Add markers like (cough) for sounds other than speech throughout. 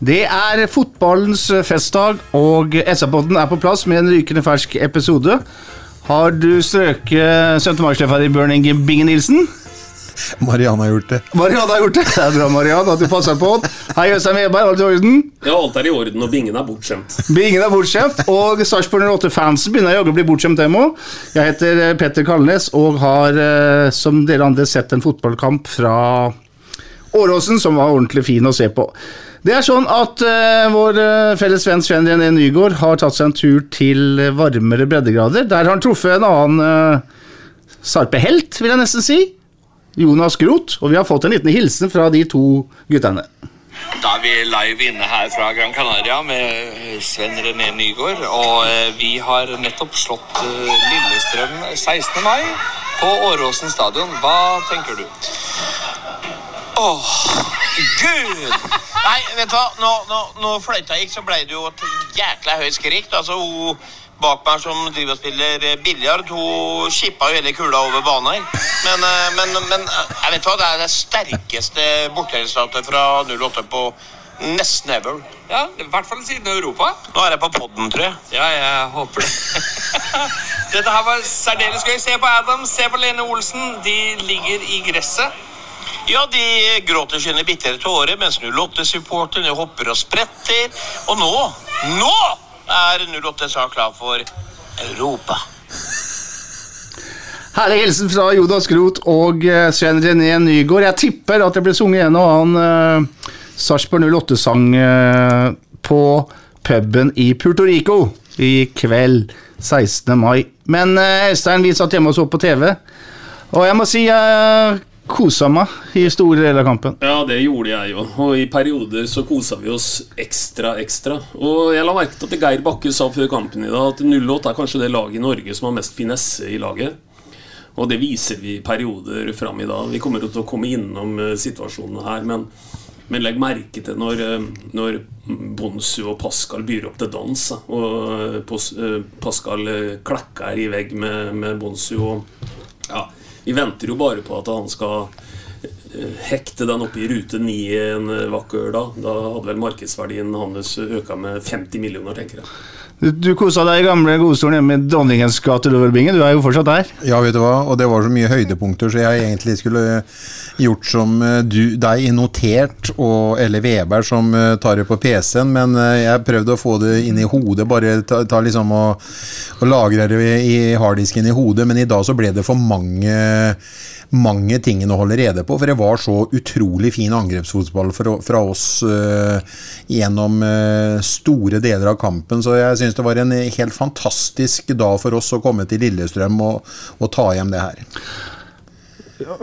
Det er fotballens festdag, og SA-podden er på plass med en rykende fersk episode. Har du strøket 17. mai-sleffer i Bjørn Inge Binge Nilsen? Marianne har gjort det. Marianne har gjort det. Det er bra, Marianne, at du passer på. Hei, Øystein Weberg, alt i orden? Ja, alt er i orden, og bingen er bortskjemt. Bingen er bortskjemt, og Sarpsborg 08-fansen begynner jaggu å bli bortskjemt, dem òg. Jeg heter eh, Petter Kalnes og har, eh, som dere andre, sett en fotballkamp fra Åråsen som var ordentlig fin å se på. Det er sånn at uh, vår eh, felles venn Sven René Nygård har tatt seg en tur til eh, varmere breddegrader. Der har han truffet en annen uh, Sarpe-helt, vil jeg nesten si. Jonas Groth. Og vi har fått en liten hilsen fra de to guttene. Da er vi live inne her fra Gran Canaria med Sven René Nygård. Og vi har nettopp slått Lillestrøm 16. mai på Åråsen stadion. Hva tenker du? Åh, gud! Nei, vet du hva? Nå, nå, når fløyta gikk, så ble det jo et jækla høyt skrik. Altså, hun bak meg som driver og spiller eh, biljard, hun skippa jo hele kula over banen her. Men, eh, men, men eh, jeg vet hva, det er det sterkeste borteresultatet fra 08 på nesten ever. Ja, i hvert fall siden Europa. Nå er jeg på podden, tror jeg. Ja, jeg håper det. (laughs) Dette her var særdeles gøy. Se på Adam, se på Lene Olsen. De ligger i gresset. Ja, de gråter sine bitre tårer mens 08-supporterne hopper og spretter. Og nå, nå er 08 sak klar for Europa. Herlig hilsen fra Jodas Groth og eh, Sven René Nygård. Jeg tipper at det ble sunget en og annen uh, Sarpsborg 08-sang uh, på puben i Puerto Rico i kveld 16. mai. Men eh, Øystein, vi satt hjemme og så på TV, og jeg må si jeg kosa meg i store deler av kampen. Ja, det gjorde jeg jo. Og i perioder så kosa vi oss ekstra, ekstra. Og jeg la merke til at Geir Bakke sa før kampen i dag at 08 er kanskje det laget i Norge som har mest finesse i laget. Og det viser vi i perioder fram i dag. Vi kommer til å komme innom eh, situasjonene her, men, men legg merke til når, eh, når Bonsu og Pascal byr opp til dans. Og eh, Pascal klakker i vegg med, med Bonsu. Og ja, vi venter jo bare på at han skal eh, hekte den opp i rute 9 en vakker dag. Da hadde vel markedsverdien hans øka med 50 millioner, tenker jeg. Du, du kosa deg i gamle godstolen hjemme i Dronningens gate, Løverbingen. Du er jo fortsatt der. Ja, vet du hva, og det var så mye høydepunkter, så jeg egentlig skulle gjort som eh, du, deg, notert, og, eller Weber som eh, tar det på PC-en, men eh, jeg prøvde å få det inn i hodet, bare ta, ta liksom og, og lagre det i harddisken i hodet, men i dag så ble det for mange mange tingene å holde rede på, for det var så utrolig fin angrepsfotball fra, oss eh, gjennom eh, store deler av kampen, så jeg syns det var en helt fantastisk dag for oss å komme til Lillestrøm og, og ta hjem det her.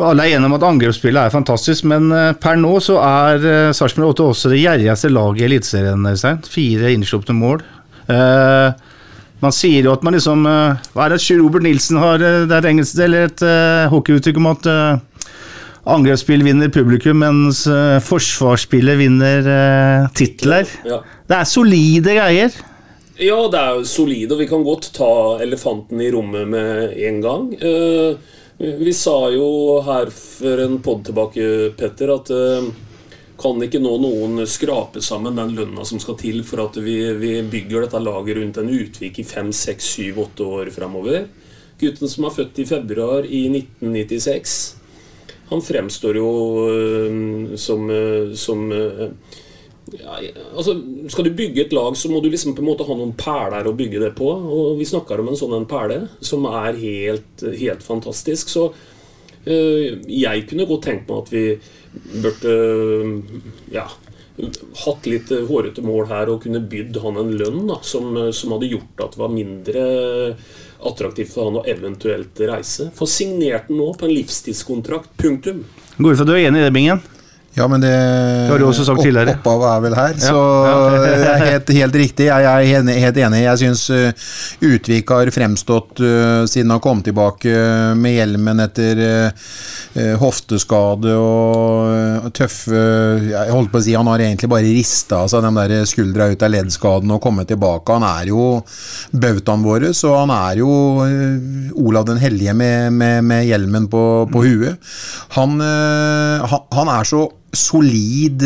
Alle er enige om at angrepsspillet er fantastisk, men eh, per nå så er Sarpsborg 8 også det gjerrigste laget i Eliteserien. Fire innslupne mål. Eh, man sier jo at man liksom eh, Hva er det Robert Nilsen har eh, Det er et engelsk eller et uh, hockeyuttrykk om at uh, angrepsspill vinner publikum, mens uh, forsvarsspillet vinner uh, titler. Ja. Det er solide greier. Ja, det er jo solid, og vi kan godt ta elefanten i rommet med en gang. Uh, vi sa jo her for en pod tilbake, Petter, at kan ikke nå noen skrape sammen den lønna som skal til for at vi, vi bygger dette laget rundt en Utvik i 5, 6, 7, 8 år fremover? Gutten som er født i februar i 1996, han fremstår jo eh, som, eh, som eh, ja, altså, Skal du bygge et lag, så må du liksom på en måte ha noen perler å bygge det på. Og vi snakker om en sånn en perle som er helt, helt fantastisk. Så øh, jeg kunne godt tenkt meg at vi burde ja, hatt litt hårete mål her og kunne bydd han en lønn da, som, som hadde gjort at det var mindre attraktivt for han å eventuelt reise. Få signert den nå på en livstidskontrakt. Punktum. Går ut fra du er enig i det, Bingen? Ja, men det det har du også sagt tidligere. Opp, opphavet er vel her, Ja. så (laughs) det er helt, helt riktig. Jeg er helt, enig. Jeg syns uh, Utvik har fremstått uh, siden han kom tilbake uh, med hjelmen etter hofteskade og tøffe Jeg holdt på å si han har egentlig bare rista seg de der skuldra ut av leddskaden og kommet tilbake. Han er jo bautaen vår, så han er jo Olav den hellige med, med, med hjelmen på, på huet. Han, han, han er så solid.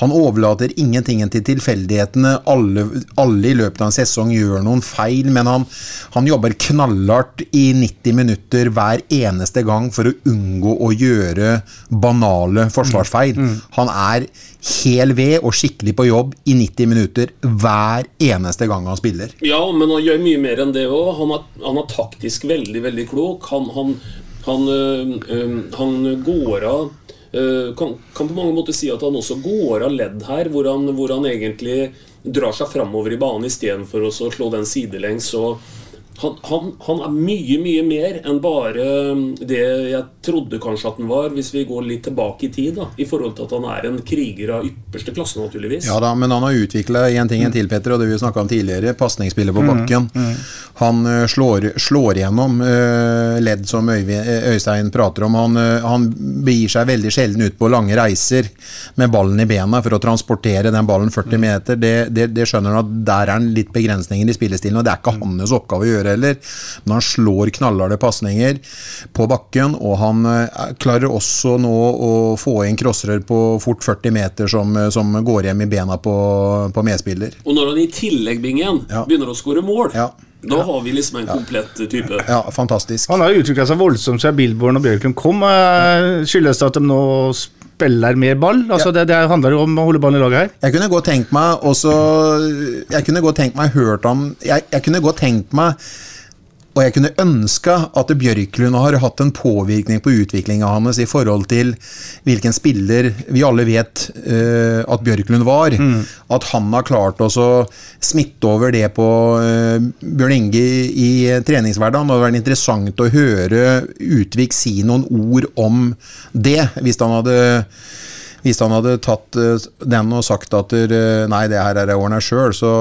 Han overlater ingenting til tilfeldighetene. Alle, alle i løpet av en sesong gjør noen feil, men han, han jobber knallhardt i 90 minutter hver eneste gang for å unngå å gjøre banale forsvarsfeil. Han er hel ved og skikkelig på jobb i 90 minutter hver eneste gang han spiller. Ja, men han gjør mye mer enn det òg. Han, han er taktisk veldig, veldig klok. Han, han, han, øh, øh, han går av kan, kan på mange måter si at han også går av ledd her, hvor han, hvor han egentlig drar seg framover i banen istedenfor å slå den sidelengs. og han, han, han er mye, mye mer enn bare det jeg trodde kanskje at han var, hvis vi går litt tilbake i tid, da, i forhold til at han er en kriger av ypperste klasse, naturligvis. Ja da, men han har utvikla en ting en til, Petter, og det vi snakka om tidligere. Pasningsspillet på Mm, bakken. Han eh, slår, slår gjennom eh, ledd som Øyvi- eh, Øystein prater om. Han, eh, han begir seg veldig sjelden ut på lange reiser med ballen i bena for å transportere den ballen 40 meter. Det, det, det skjønner han at der er han litt begrensninger i spillestilen, og det er ikke hans oppgave å gjøre heller. Men han slår knallharde pasninger på bakken, og han eh, klarer også nå å få inn crossrør på fort 40 meter som, eh, som går hjem i bena på, på medspiller. Og når han i tillegg, Bingen, begynner å skåre mål, da har vi liksom en komplett type. Ja, fantastisk. Han har utvikla seg voldsomt siden Billborn og Bjørklund kom. Eh, Skyldes det at de nå spiller mer ball? Altså det, det handler jo om å holde ballen i laget her. Jeg kunne godt tenkt meg også Jeg kunne godt tenkt meg hørt om Jeg, jeg kunne godt tenkt meg og jeg kunne ønska at Bjørklund har hatt en påvirkning på utviklinga hans i forhold til hvilken spiller vi alle vet uh, at Bjørklund var. At han har klart å smitte over det på uh, Bjørn Inge i, i treningshverdagen. Det hadde vært interessant å høre Utvik si noen ord om det, hvis han hadde hvis han hadde tatt eh, den og sagt at eh, nei, det her er jeg ordna sjøl, så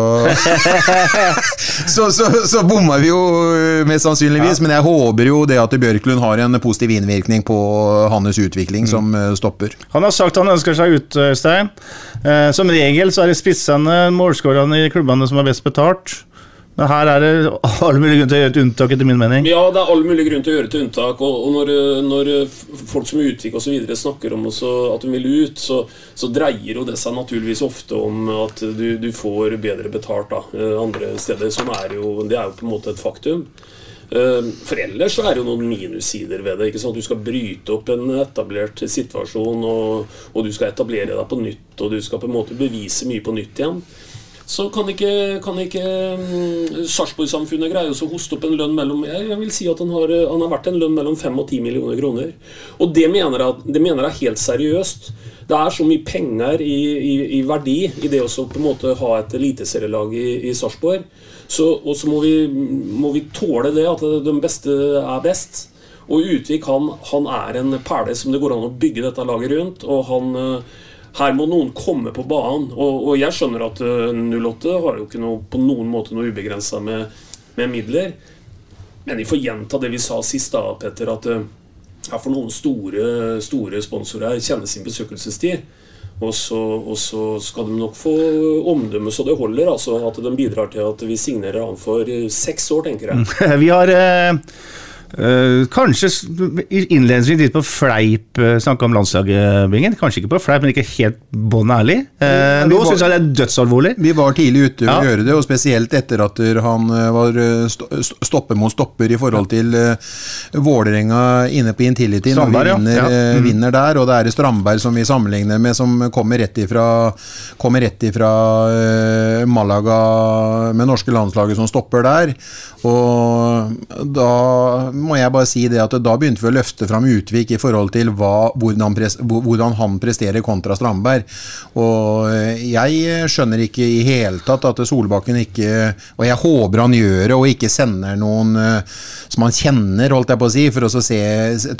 så, så så bomma vi jo eh, mest sannsynligvis. Men jeg håper jo det at Bjørklund har en positiv innvirkning på hans utvikling som eh, stopper. Han har sagt han ønsker seg ut, Øystein. Som regel så er det spissene, målskårerne i klubbene som er best betalt. Men her er det all mulig grunn til å gjøre et unntak, etter min mening. Ja, det er all mulig grunn til å gjøre et unntak. Og, og når, når folk som Utvik videre snakker om også at de vil ut, så, så dreier jo det seg naturligvis ofte om at du, du får bedre betalt da, eh, andre steder. Som er jo, det er jo på en måte et faktum. Eh, For ellers så er det jo noen minussider ved det. ikke sant? Du skal bryte opp en etablert situasjon, og, og du skal etablere deg på nytt, og du skal på en måte bevise mye på nytt igjen. Så kan ikke, kan ikke mm, Sarpsborg-samfunnet greie å hoste opp en lønn mellom Jeg vil si at han har, han har vært en lønn mellom 5 og 10 millioner kroner. Og det mener jeg, det mener jeg helt seriøst. Det er så mye penger i, i, i verdi i det å på en måte ha et eliteserielag i, i Sarpsborg. Og så må må vi tåle det, at de beste er best. Og Utvik han, han er en perle som det går an å bygge dette laget rundt. Og han, eh, her må noen komme på banen. Og, og jeg skjønner at eh, 08 har jo ikke noe, på noen måte noe ubegrensa med, med midler. Men vi får gjenta det vi sa sist, da, Petter. At eh, her får noen store, store sponsorer kjenne sin besøkelsestid. Og så, og så skal de nok få omdømme så det holder. altså At de bidrar til at vi signerer han for eh, seks år, tenker jeg. (laughs) Vi har eh, Eh, kanskje innledningsvis litt på fleip uh, snakke om landslagbingen. Kanskje ikke på fleip, men ikke helt bånn ærlig. Uh, nå syns jeg det er dødsalvorlig. Vi var tidlig ute å Ja. gjøre det, og spesielt etter at han eh, var eh, st- stopper mot stopper i forhold til uh, Vålerenga inne på Intility, når Strandberg, vi ja. vinner, Ja. eh, Mm. vinner der. Og det er Strandberg som vi sammenligner med, som kommer rett ifra, kommer rett ifra eh, Malaga med norske landslaget som stopper der. Og da må jeg bare si det at da begynte vi å løfte fram Utvik i forhold til hva, hvordan, pres, hvordan han presterer kontra Strandberg. Og jeg skjønner ikke i hele tatt at Solbakken ikke Og jeg håper han gjør det, og ikke sender noen eh, som han kjenner, holdt jeg på å si, for å så se,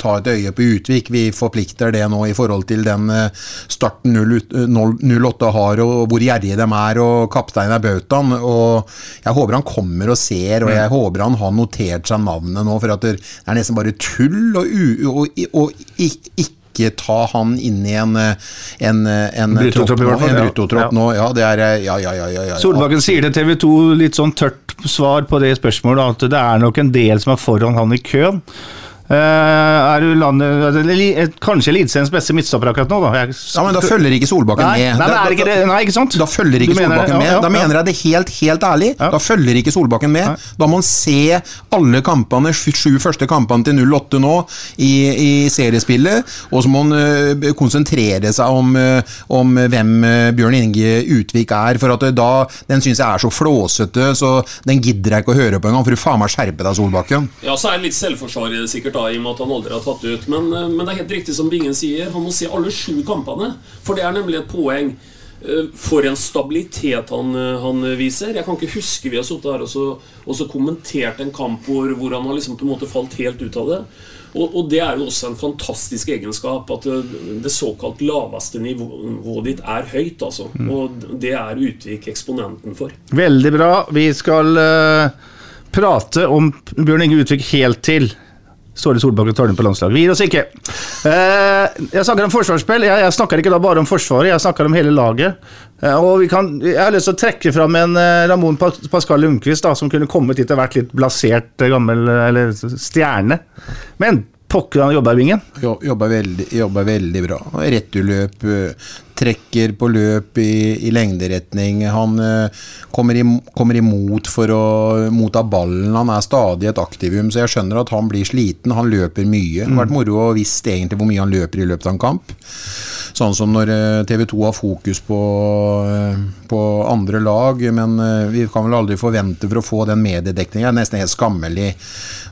ta et øye på Utvik. Vi forplikter det nå i forhold til den eh, starten 08 har, og hvor gjerrige de er, og kaptein er bautaen. Og jeg håper han kommer og ser, og jeg håper han har notert seg navnet nå, for at det er nesten bare tull og, u, og, og, ik- ikke ta han inn i en, en, en Bruttotropp En ja. Nå, ja. Det er Ja, ja, ja. ja, ja. Solbakken sier til TV 2 litt sånn tørt svar på det spørsmålet, at det er nok en del som er foran han i køen. Eh, er du landet, altså, eh, kanskje Eliteseriens beste midtstopper akkurat nå, da. Jeg, Ja, men da følger ikke Solbakken Nei, med. nei, Da- er ikke det, nei, ikke sant? Da følger ikke mener Solbakken Solbakken med. Ja, ja, Da mener jeg det helt, helt ærlig. Da følger ikke Solbakken med. Da må han se alle kampene, sju første kampene til 08 nå i, i seriespillet, og så må han uh, konsentrere seg om, uh, om hvem uh, Bjørn Inge Utvik er. For at da, Den syns jeg er så flåsete, så den gidder jeg ikke å høre på engang. For du faen meg skjerpe deg, Solbakken. Ja, så er det litt selvforsvar i det sikkert da, i og med at han aldri har tatt ut. Men, eh, men det er helt riktig som Bingen sier, han må se alle sju kampene. For det er nemlig et poeng. Eh, For en stabilitet han, eh, han viser. Jeg kan ikke huske vi har sittet her og så, og så kommentert en kamp hvor, hvor han har liksom på en måte falt helt ut av det. Og, og det er jo også en fantastisk egenskap at det såkalt laveste nivået ditt er høyt. altså. Mm. Og det er Utvik eksponenten for. Veldig bra. Vi skal uh, prate om Bjørn Inge Utvik helt til Ståle Solbakken tar den på landslaget. Vi gir oss ikke. Eh, jeg snakker om forsvarsspill. Jeg, snakker ikke da bare om Forsvaret, jeg snakker om hele laget. Eh, og vi kan, Jeg har lyst til å trekke fram en eh, Ramón Pascal Lundqvist da, som kunne kommet hit og vært litt blasert gammel eller stjerne. Men pokker han jobba i vingen. Jo- Jobber veldig, jobber veldig bra. Returløp, trekker på løp i, i lengderetning. Han uh, kommer, i, kommer imot for å motta ballen. Han er stadig et aktivum, så jeg skjønner at han blir sliten. Han løper mye. Det har vært moro å visst egentlig hvor mye han løper i løpet av en kamp. Sånn som når TV 2 har fokus på, øh, på andre lag, men vi kan vel aldri forvente for å få den mediedekningen. Det er nesten helt skammelig.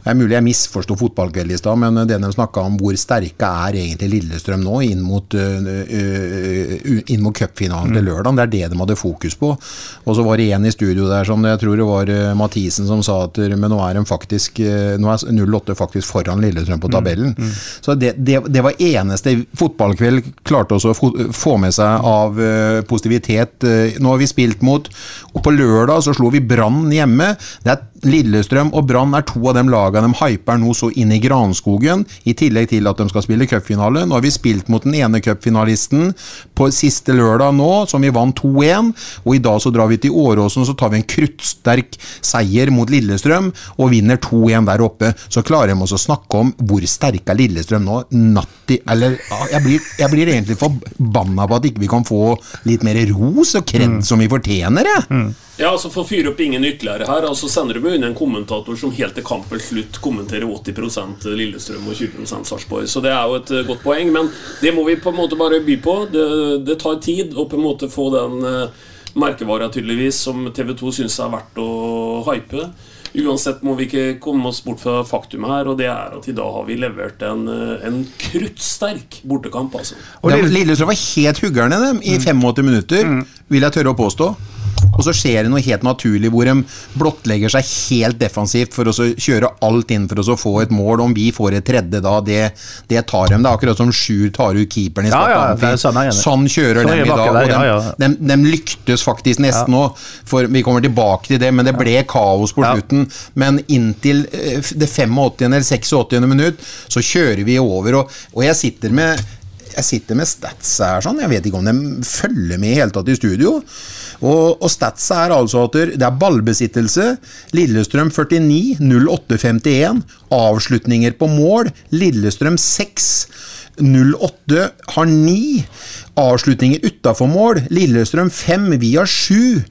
Det er mulig jeg misforsto fotballkveld i stad, men det de snakka om hvor sterke er egentlig Lillestrøm nå inn mot, inn mot cupfinalen til lørdag. Det er det de hadde fokus på. Og så var det en i studio der som jeg tror det var øh, Mathisen som sa at men nå er faktisk øh, Nå er 08 faktisk foran Lillestrøm på tabellen. Så det, det, det var eneste fotballkveld klarte også å få, med seg av positivitet. Nå har vi spilt mot Og på lørdag så slo vi Brann hjemme. Det er Lillestrøm og Brann er to av de lagene de hyper nå så inn i granskogen, i tillegg til at de skal spille cupfinale. Nå har vi spilt mot den ene cupfinalisten på siste lørdag nå, som vi vant 2-1. Og i dag så drar vi til Åråsen og så tar vi en kruttsterk seier mot Lillestrøm og vinner 2-1 der oppe. Så klarer de også å snakke om hvor sterke er Lillestrøm nå. Natti Eller jeg, blir, jeg blir egentlig forbanna på at ikke vi kan få litt mer ros og kred som vi fortjener, jeg. Ja, altså For å fyre opp ingen ytterligere her, altså sender du meg inn en kommentator som helt til kampens slutt kommenterer 80% Lillestrøm og 20% Sarpsborg. Så det er jo et eh, godt poeng, men det må vi på en måte bare by på. Det, det tar tid å på en måte få den uh, merkevara tydeligvis som TV2 syns er verdt å hype. Uansett må vi ikke komme oss bort fra faktum her, og det er at i dag har vi levert en, eh, en kruttsterk bortekamp. altså. Og Lillestrøm var helt huggerne dem, i 85 minutter, vil jeg tørre å påstå. Og så skjer det noe helt naturlig hvor de blottlegger seg helt defensivt for å så kjøre alt inn for å så få et mål. Om vi får et tredje da, det, det tar dem. Det er akkurat som Sjur tar ut keeperen i Ja, ja, er sånn. Sånn kjører dem i dag. Og de, ja, ja. de, de lyktes faktisk nesten nå, for vi kommer tilbake til det, men det ble kaos på slutten. Men inntil eh, det 85. eller 86. minutt så kjører vi over, og, og jeg sitter med jeg sitter med stats her, sånn. jeg vet ikke om de følger med i hele tatt i studio. Og, og statsa er altså at det er ballbesittelse. Lillestrøm 49, 08 51. Avslutninger på mål. Lillestrøm 6. 08 har 9. Avslutninger utafor mål. Lillestrøm 5, vi har 7.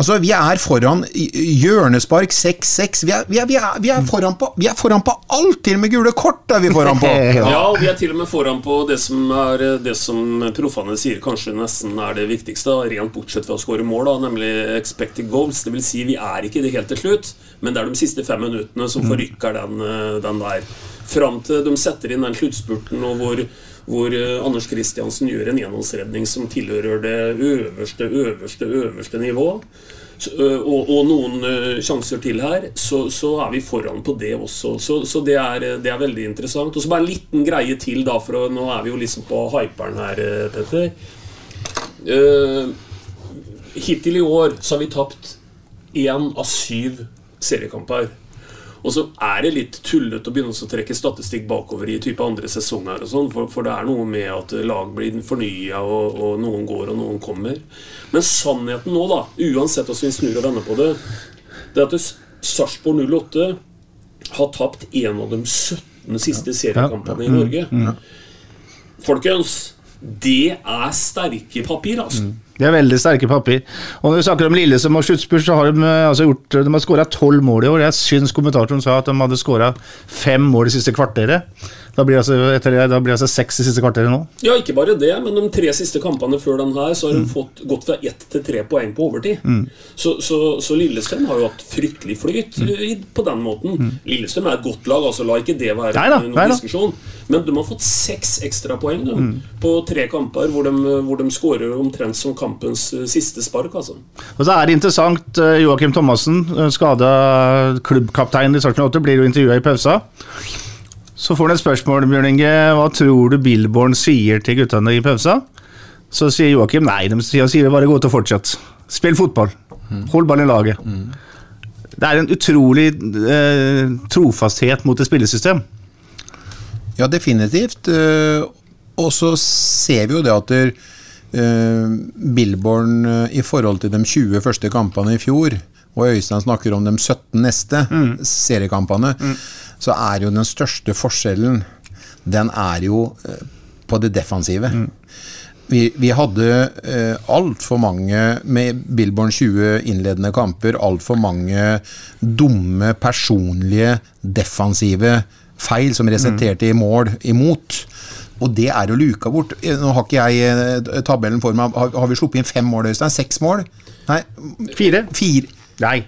Altså, Vi er foran hjørnespark 6-6. Vi, vi, vi, vi, er foran på, vi er foran på alt! Til og med gule kort er vi foran på. (laughs) ja, og vi er til og med foran på det som er det som proffene sier kanskje nesten er det viktigste, rent bortsett fra å skåre mål, da, nemlig expected goals. Det vil si, vi er ikke det helt til slutt, men det er de siste fem minuttene som forrykker den, den der. Fram til de setter inn den sluttspurten og hvor hvor Anders Kristiansen gjør en gjennomsredning som tilhører det øverste, øverste, øverste nivå, Og, og, noen sjanser til her, så, så, er vi foran på det også. Så, så det, er, det, er, veldig interessant. Og så bare en liten greie til, da, for nå er vi jo liksom på hyperen her, Petter. Uh, hittil i år så har vi tapt én av syv seriekamper. Og så er det litt tullete å begynne å trekke statistikk bakover i type andre sesonger. og sånn, for, for, det er noe med at lag blir fornya, og, og, noen går og noen kommer. Men sannheten nå, da, uansett hvordan vi snur og vender på det, det er at Sarpsborg 08 har tapt en av de 17 siste seriekampene i Norge. Folkens, det er sterke papir, altså. De er veldig sterke papir. Og når vi snakker om Lille som har sluttspurt, så har de altså gjort De har skåra tolv mål i år. Jeg syns kommentatoren sa at de hadde skåra fem mål det siste kvarteret. Da blir det altså, etter det, da blir altså seks i siste kvarteret nå. Ja, ikke bare det, men de tre siste kampene før den her, så har de fått gått fra ett til tre poeng på overtid. Mm. Så, så, så, Lillestrøm har jo hatt fryktelig flyt mm. på den måten. Mm. Lillestrøm er et godt lag, altså la ikke det være neida, noen neida. diskusjon. Men de har fått seks ekstrapoeng Mm. på tre kamper, hvor de, hvor de skårer omtrent som kampens eh, siste spark. altså. Og så er det interessant, eh, Joakim Thomassen, skada klubbkaptein i Sarpsborg 8, blir jo intervjua i pausa. Så får han et spørsmål, Bjørn Inge. Hva tror du Billborn sier til guttene i pausa? Så sier Joakim nei, de sier, bare gå ut og fortsett. Spill fotball. Hold ballen i laget. Det er en utrolig eh, trofasthet mot et spillesystem. Ja, definitivt. Eh, Og så ser vi jo det at der, eh, Billborn eh, i forhold til de 20 første kampene i fjor, og Øystein snakker om de 17 neste seriekampene, så er jo den største forskjellen Den er jo eh, på det defensive. Vi, vi hadde eh, altfor mange med Billborn 20 innledende kamper, altfor mange dumme, personlige, defensive feil som resulterte i mål imot. Og det er jo luka bort. Nå har ikke jeg eh, tabellen for meg. Har, har vi sluppet inn fem mål, Øystein? Seks mål? Nei. Fire. Fire. Nei.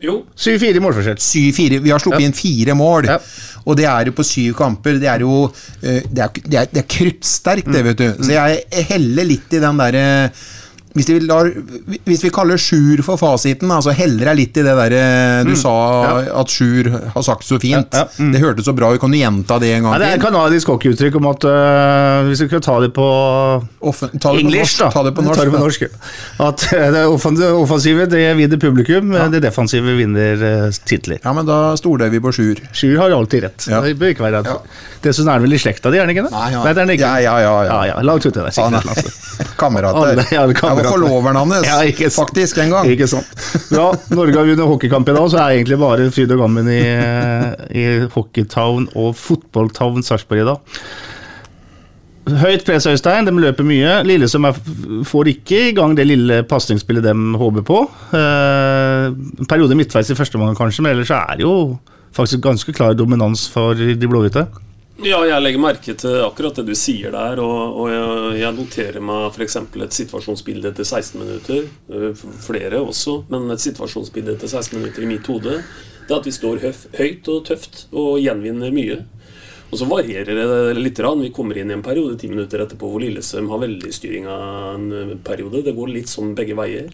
Jo. 7-4 i målforskjell. 7-4. Vi har sluppet Ja. inn fire mål. Ja. Og det er jo på syv kamper. Det er jo eh, Det er, det er, det er kruttsterkt, Mm. det, vet du. Så jeg heller litt i den derre hvis vi, lar, hvis vi kaller Sjur for fasiten, altså så heller jeg litt i det derre du Mm. sa at Sjur har sagt så fint. Ja, ja, mm. Det hørtes så bra ut. Kan du gjenta det en gang til? det er kanadisk hockeyuttrykk om at uh, Hvis vi skal ta det på Offen- ta det på norsk, da. ta det på norsk, det på norsk. At øh, det offensive, det vinner publikum, det defensive vinner øh, titler. Ja, men da stoler vi på Sjur. Sjur har alltid rett. Ja. Det bør ikke være redd Det Dessuten er han vel i slekta di, er han ikke det? Nei, ja. det er han ikke. Ja, ja, ja, ja. ja, ja. Langt uti der, sikkert. er altså. kamerater. (laughs) Alle- ja, alle Var forloveren hans, faktisk, en gang. Ikke sant. Ja, Norge har vunnet hockeykamp i dag, så er egentlig bare fryd og gammen i, i hockeytown og fotballtown Sarpsborg i dag. Høyt press, Øystein. De løper mye. Lillestrøm er, får ikke i gang det lille pasningsspillet de håper på. Eh, en periode midtveis i første omgang, kanskje, men ellers er det jo faktisk ganske klar dominans for de blåhvite. Ja, jeg legger merke til akkurat det du sier der, og, og jeg, jeg noterer meg f.eks. et situasjonsbilde etter 16 minutter. øh, Flere også, men et situasjonsbilde etter 16 minutter i mitt hode. Det er at vi står høf, høyt og tøft og gjenvinner mye. Og så varierer det litt. Rann. Vi kommer inn i en periode ti minutter etterpå hvor Lillestrøm har veldig styring av en periode. Det går litt sånn begge veier.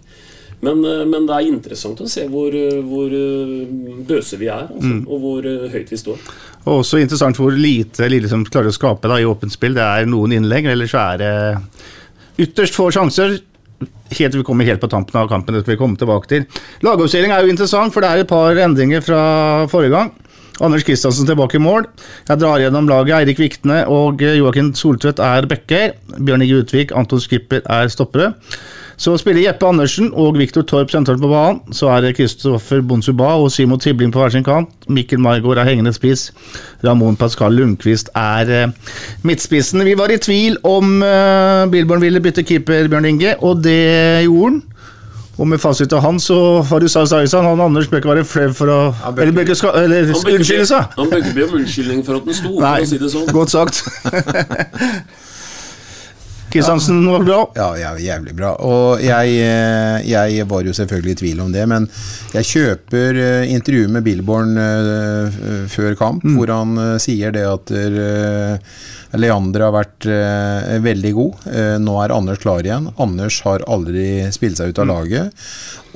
Men, øh, men det er interessant å se hvor, øh, hvor øh, bøse vi er, altså, Mm. og hvor høyt vi står. Og også interessant hvor lite Lillesand klarer å skape da, i åpent spill. Det er noen innlegg, eller så er det ytterst få sjanser. Helt vi kommer helt på tampen av kampen. Det skal vi komme tilbake til. Lagoppstilling er jo interessant, for det er et par endringer fra forrige gang. Anders Kristiansen tilbake i mål. Jeg drar gjennom laget. Eirik Viktne og Joakim Soltvedt er backer. Bjørn Inge Utvik, Anton Skipper er stoppere. Så spiller Jeppe Andersen og Viktor Torp sentralt på banen. Så er det Kristoffer Bonsuba og Simo Tibling på hver sin kant. Mikkel Margaard er hengende spiss. Ramón Pascal Lundqvist er eh, midtspissen. Vi var i tvil om eh, Billborn ville bytte keeper, Bjørn Inge, og det gjorde han. Og med fasit av han, så var det sagt Sargsan. Han Anders bør ikke være flau for å Eller bør ikke bør unnskylde seg. Han bør ikke be om unnskyldning for at den sto, Nei, for å si det sånn. godt sagt. (laughs) Kristiansen var bra. Ja, ja, jævlig bra. Og jeg, eh, jeg var jo selvfølgelig i tvil om det, men jeg kjøper eh, intervjuet med Billborn eh, før kamp, Mm. hvor han sier det at Leander har vært veldig god. Nå er Anders klar igjen. Anders har aldri spilt seg ut av laget.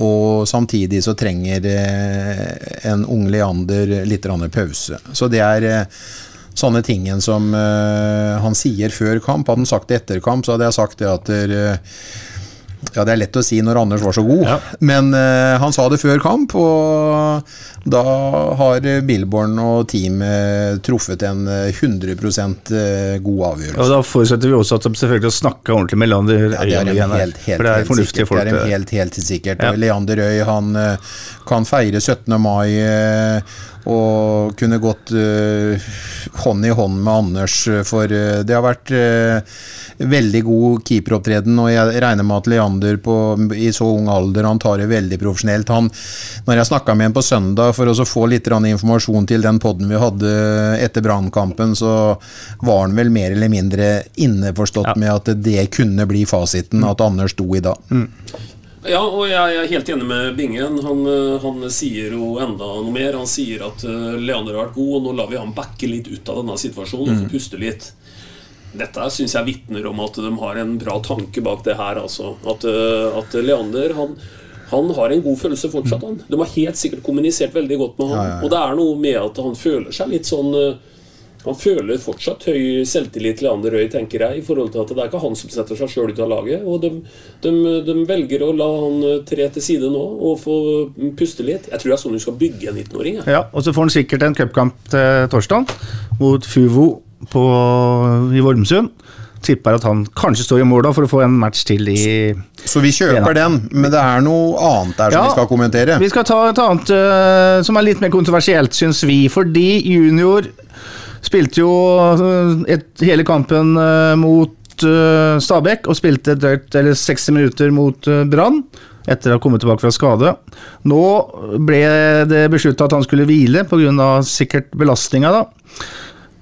Og samtidig så trenger en ung Leander litt pause. Så det er sånne tingen som uh, han sier før kamp. Hadde han sagt det etter kamp, så hadde jeg sagt det at uh, ja, Det er lett å si når Anders var så god, men uh, han sa det før kamp, og da har Billborn og teamet truffet en eh, 100 eh, god avgjørelse. Og da forutsetter vi også at de selvfølgelig har snakka ordentlig med Lander Ja, det er her. helt, helt, det er helt fornuftige sikkert. folk. Det er en helt, helt sikkert. Ja. Leander Øy han kan feire 17. mai og kunne gått eh, hånd i hånd med Anders, eh, for eh, det har vært eh, veldig god keeperopptreden, og jeg regner med at Leander på, i så ung alder han tar det veldig profesjonelt. Han, når jeg snakka med ham på søndag for å få litt informasjon til den podden vi hadde etter Brannkampen, så var han vel mer eller mindre innforstått med at det kunne bli fasiten, at Anders sto i dag. Ja, og jeg er helt enig med Bingen. Han, eh, han sier jo enda noe mer. Han sier at eh, Leander har vært god, og nå lar vi han backe litt ut av denne situasjonen og Mm. få puste litt. Dette syns jeg vitner om at de har en bra tanke bak det her. Altså. At, eh, at Leander han, han har en god følelse fortsatt. Han. De har helt sikkert kommunisert veldig godt med ja. Og det er noe med at han føler seg litt sånn Han føler fortsatt høy selvtillit, til Leander Røy, tenker jeg, i forhold til at det er ikke han som setter seg sjøl ut av laget. Og de, de, de velger å la han eh, tre til side nå og få puste litt. Jeg tror det er sånn du skal bygge en 19-åring. Ja, og så får han sikkert en cupkamp til torsdag mot Fuvo på, i Vormsund. Tipper at han kanskje står i mål da for å få en match til i Så vi kjøper den, men det er noe annet der som Ja, vi skal kommentere. Vi skal ta et annet uh, som er litt mer kontroversielt, syns vi. Fordi junior spilte jo eh, et, hele kampen eh, mot eh, Stabæk og spilte drøyt 60 minutter mot uh, Brann. Etter å ha kommet tilbake fra skade. Nå ble det beslutta at han skulle hvile pga. sikkert belastninga. da.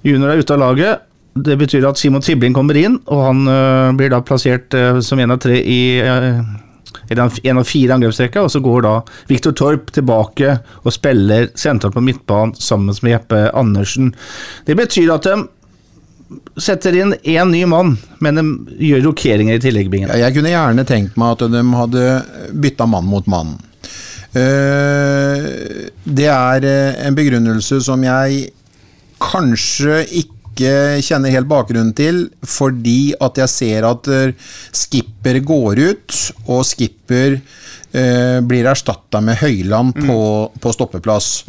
Junior er ute av laget. Det betyr at Simon Tibling kommer inn, og han blir da plassert som en av tre i en av fire angrepsrekker, og så går da Viktor Torp tilbake og spiller sentralt på midtbanen sammen med Jeppe Andersen. Det betyr at de setter inn én ny mann, men de gjør rokeringer i tilleggbingen Ja, Jeg kunne gjerne tenkt meg at de hadde bytta mann mot mann. Eh, Det er eh, en begrunnelse som jeg kanskje ikke kjenner helt bakgrunnen til, fordi at jeg ser at eh, skipper går ut, og skipper eh, blir erstatta med Høyland på, på stoppeplass.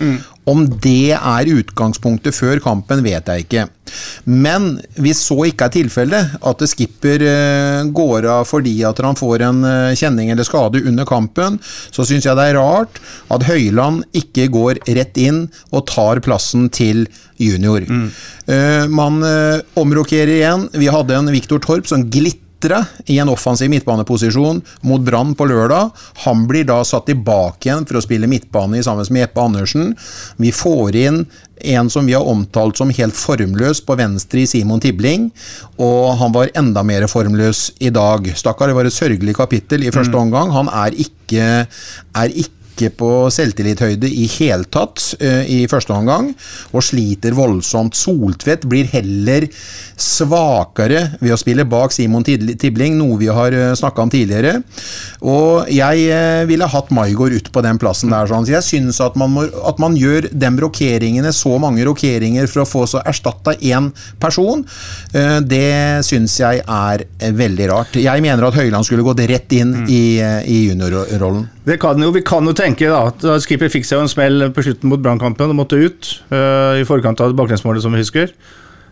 Om det er utgangspunktet før kampen, vet jeg ikke. Men hvis så ikke er tilfellet, at skipper eh, går av fordi at han får en eh, kjenning eller skade under kampen, så syns jeg det er rart at Høyland ikke går rett inn og tar plassen til junior. Mm. man omrokerer igjen. Vi hadde en Viktor Torp som glittra i en offensiv midtbaneposisjon mot Brann på lørdag. Han blir da satt tilbake igjen for å spille midtbane sammen med Jeppe Andersen. Vi får inn en som vi har omtalt som helt formløs på venstre i Simon Tibling, og han var enda mer formløs i dag. Stakkar, det var et sørgelig kapittel i første omgang. Han er ikke, er ikke på selvtillithøyde i hele tatt eh, i første omgang, og sliter voldsomt. Soltvedt blir heller svakere ved å spille bak Simon Tibling, noe vi har uh, snakka om tidligere. Og jeg eh, ville hatt Maigård ut på den plassen der. Sånn. Så jeg syns at man, at man gjør de rokeringene, så mange rokeringer for å få så erstatta én person, eh, det syns jeg er eh, veldig rart. Jeg mener at Høyland skulle gått rett inn i, eh, i juniorrollen. Det kan jo, vi kan jo tenke da, at da Skipper fikk seg jo en smell på slutten mot Brannkampen og måtte ut uh, i forkant av baklengsmålet, som vi husker.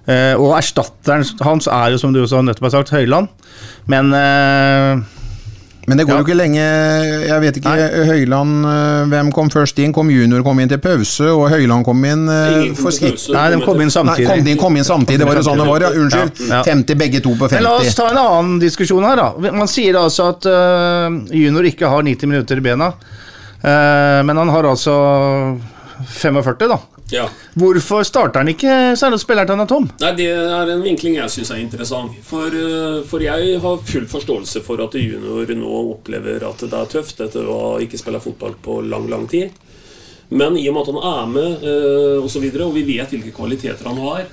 Uh, og erstatteren hans er jo, som du også nettopp har sagt, Høyland. Men uh, Men det går jo ikke lenge Jeg vet ikke, Høyland eh, Hvem kom først inn? Kom junior kom inn til pause, og Høyland kom inn uh, for til Nei, de kom inn samtidig. Nei, kom, inn, kom inn samtidig, det var jo sånn det var, ja. Unnskyld. Ja. 50 begge to på 50. Men la oss ta en annen diskusjon her, da. Man sier altså at uh, junior ikke har 90 minutter i bena, Eh, men han har altså 45, da. Ja. Hvorfor starter han ikke særlig spiller til han er tom? Nei, Det er en vinkling jeg syns er interessant. For, eh, for jeg har full forståelse for at junior nå opplever at det er tøft etter å ikke spille fotball på lang, lang tid. Men i og med at han er med, eh, og, så videre, og vi vet hvilke kvaliteter han har,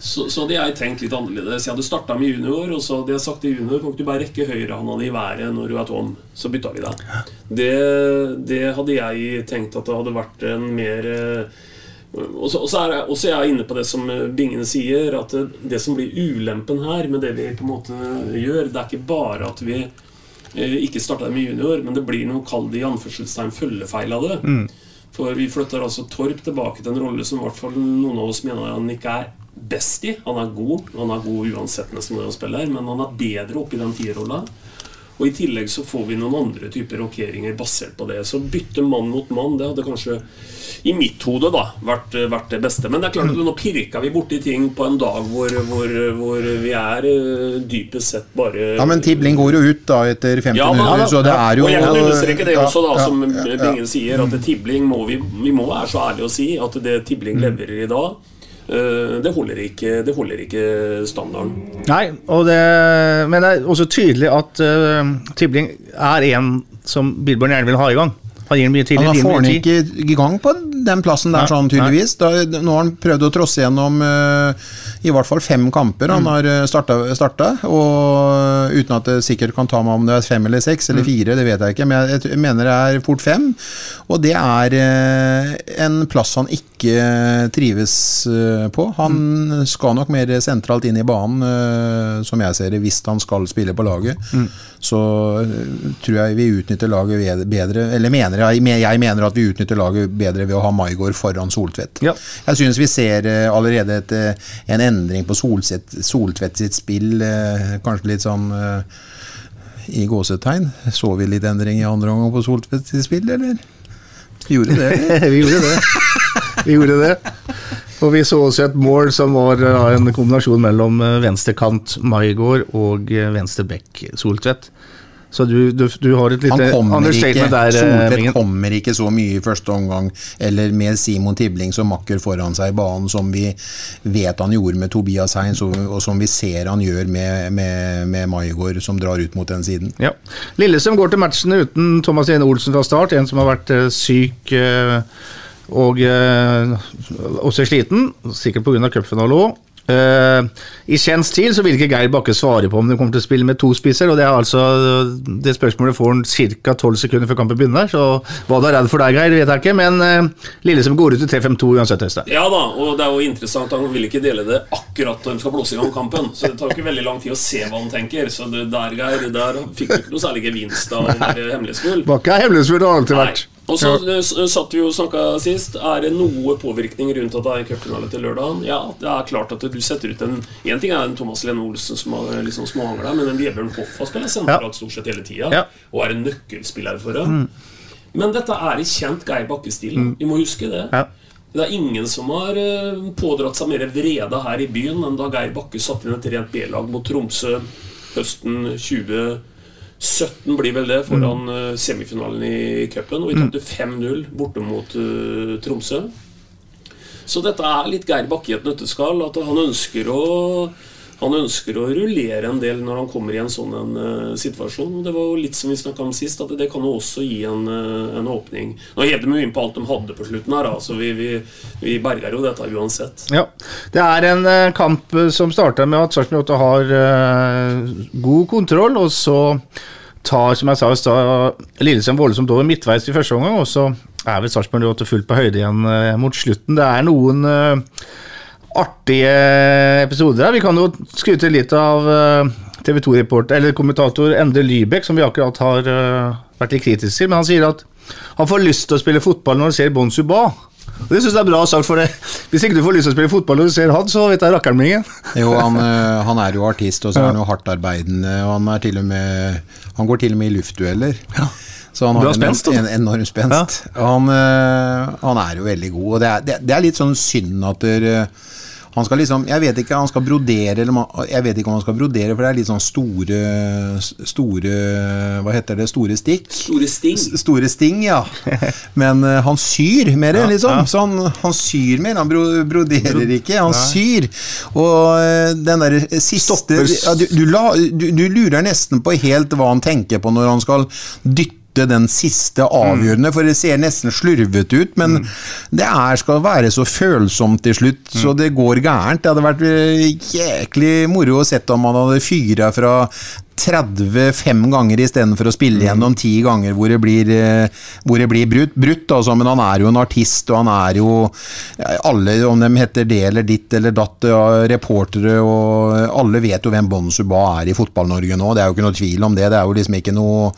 så, så hadde jeg tenkt litt annerledes. Jeg hadde starta med junior, og så hadde jeg sagt til junior Kan ikke du bare rekke høyrehånda di i været når du er tom? Så bytta vi deg. Det, det hadde jeg tenkt at det hadde vært en mer eh, og så, er jeg, også er jeg inne på det som Bingen sier, at det, som blir ulempen her med det vi på en måte gjør, det er ikke bare at vi eh, ikke starta med junior, men det blir noe kall det i anførselstegn følgefeil av det. For vi flytter altså Torp tilbake til en rolle som i hvert fall noen av oss mener han ikke er best i. Han er god, han er god uansett nesten når han spiller, men han er bedre oppi i den tierrolla. Og I tillegg så får vi noen andre typer rokeringer basert på det. Så bytte mann mot mann, det hadde kanskje i mitt hode da vært, vært det beste. Men det er klart at nå pirka vi borti ting på en dag hvor, hvor, hvor vi er eh, dypest sett bare Ja, men Tibling går jo ut da etter 50 Ja, minutter, så det er jo Og jeg kan understreke det også, da, som ja, ja. Bingen sier, at Tibling må vi, vi må være så ærlige å si at det Tibling Mm. leverer i dag, det holder ikke, det holder ikke standarden. Nei, og det, men det er også tydelig at uh, Tibling er en som Billborn gjerne vil ha i gang. Han gir mye tidlig, Han får han ikke i gang på den plassen der, Nei, sånn tydeligvis. Da, nå har han prøvd å trosse gjennom uh, i hvert fall fem kamper han har uh, starta, og uten at det sikkert kan ta meg om det er fem eller seks eller fire, det vet jeg ikke, men jeg, jeg mener det er fort fem. Og det er uh, en plass han ikke trives uh, på. Han skal nok mer sentralt inn i banen, eh, som jeg ser det, hvis han skal spille på laget. Så eh, tror jeg vi utnytter laget bedre Eller mener jeg, jeg mener at vi utnytter laget bedre ved å ha Maigård foran Soltvedt. Ja. Jeg syns vi ser eh, allerede et, eh, en endring på Solset, Soltvedt sitt spill. eh, kanskje litt sånn i gåsetegn. Så vi litt endring i andre omgang på Soltvedt sitt spill, eller? Gjorde det? eller? (laughs) vi gjorde det. Vi gjorde det. Og vi så også et mål som var en kombinasjon mellom venstrekant Maigård og venstre bekk Soltvedt. Så du, du, du har et lite understatement der. øh, Soltvedt kommer ikke så mye i første omgang, eller med Simon Tibling som makker foran seg i banen, som vi vet han gjorde med Tobias Hein, og, som vi ser han gjør med, med, med Maigård, som drar ut mot den siden. Ja. Lillesund går til matchen uten Thomas Ene Olsen fra start, en som har vært øh, syk øh, og også sliten, sikkert pga. cupfinalen òg. Uh, I kjent stil så vil ikke Geir Bakke svare på om de kommer til å spille med to spisser, og det er altså det spørsmålet får han ca. 12 sekunder før kampen begynner, så hva du er redd for der, Geir, vet jeg ikke, men uh, som går ut til 3-5-2 uansett, Høste. Ja da, og det er jo interessant Han vil ikke dele det akkurat når de skal blåse i gang kampen. Så det tar ikke veldig lang tid å se hva han tenker. Så det der, Geir, der fikk du ikke noe særlig gevinst av (laughs) hemmelighetsfull. Bakke er hemmelighetsfull, det har alltid Nei. Og så eh, satt vi jo og snakka sist. Er det noe påvirkning rundt at det er cupfinale til lørdagen? Ja, det er klart at du setter ut en En ting er en Thomas Lene Olsen som har liksom småhangla, men en Vebjørn Hoff har spilt sentralt stort sett hele tida. Ja. Og er en nøkkelspiller for det. Men dette er i kjent Geir Bakke-stil. Vi må huske det. Ja. Det er ingen som har eh, pådratt seg mer vrede her i byen enn da Geir Bakke satte inn et rent B-lag mot Tromsø høsten 2017, blir vel det, foran mm. semifinalen i cupen. Og vi tapte 5-0 borte mot uh, Tromsø. Så dette er litt Geir Bakke i et nøtteskall. At han ønsker å han ønsker å rullere en del når han kommer i en sånn en, uh, situasjon. Det var jo litt som vi snakka om sist, at det kan jo også gi en, uh, en åpning. Nå hev de jo inn på alt de hadde på slutten her, så vi, vi, vi berger jo dette uansett. Ja. Det er en uh, kamp som starter med at Sarpsborg 8 har god kontroll, og så tar, som jeg sa i stad, Lillesand voldsomt over midtveis i første omgang, og så er vel Sarpsborg 8 fullt på høyde igjen mot slutten. Det er noen artige episoder her. Vi kan jo skryte litt av eh, TV 2-reporter, eller kommentator Endre Lybekk, som vi akkurat har eh, vært litt kritiske til, men han sier at han får lyst til å spille fotball når han ser Bon Suba. Og Det synes jeg er bra sagt, for det. Hvis ikke du får lyst til å spille fotball og du ser han, så vet jeg rakkeren min. (laughs) Jo, han, eh, han er jo artist, og så er han jo hardtarbeidende, og han er til og med Han går til og med i luftdueller. Så han har en, spenst, en enorm spenst. Ja. Han, han er jo veldig god, og det er, det, er litt sånn synd at der, han skal liksom Jeg vet ikke, han skal brodere eller Jeg vet ikke om han skal brodere, for det er litt sånn store Store Hva heter det? Store stikk? Store sting. S- Store sting, ja. Men uh, han syr mer, Ja, liksom. ja. Så han, han syr mer. Han bro, broderer ikke, han Nei. syr. Og eh, den der siste ja, du, du, la, du, du lurer nesten på helt hva han tenker på når han skal dytte den siste avgjørende, for det ser nesten slurvete ut, men det er, skal være så følsomt til slutt, så det går gærent. Det hadde vært eh, jæklig moro å sett om han hadde fyra fra 35 ganger istedenfor å spille gjennom 10 ganger hvor det blir, eh, hvor det blir brutt, brutt altså, men han er jo en artist, og han er jo Alle, om de heter det eller ditt eller datt, ja, reportere og Alle vet jo hvem Bon Suba er i Fotball-Norge nå, det er jo ikke noe tvil om det. Det er jo liksom ikke noe,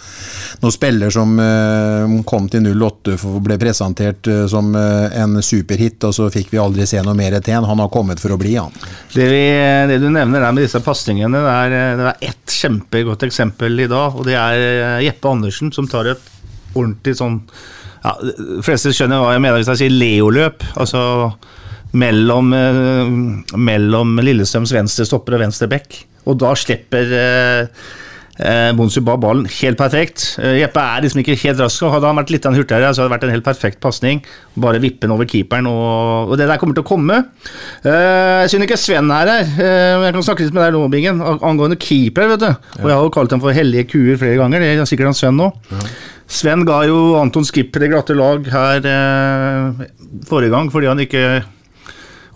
noe spiller som eh, kom til 08 for ble presentert eh, som eh, en superhit, og så fikk vi aldri se noe mer til han. Han har kommet for å bli, han. Det, vi, det du nevner der med disse pasningene, det er, det er ett kjempegodt eksempel i dag, og det er eh, Jeppe Andersen som tar et ordentlig sånn ja, De fleste skjønner hva jeg mener hvis jeg sier Leo-løp. Altså mellom, eh, mellom Lillestrøms venstre stopper og venstre bekk. Og da slipper eh, eh, Bonsuba ballen helt perfekt. Eh, Jeppe er liksom ikke helt rask. Hadde han vært litt hurtigere, så hadde det vært en helt perfekt pasning. Bare vippe den over keeperen, og, og det der kommer til å komme. Eh, jeg synes ikke Sven er her. Eh, jeg kan snakke litt med deg nå, Bingen, angående keeper. vet du. Og jeg har jo kalt dem for hellige kuer flere ganger. Det er sikkert han Sven nå. Sven ga jo Anton Skipper det glatte lag her eh, forrige gang fordi han ikke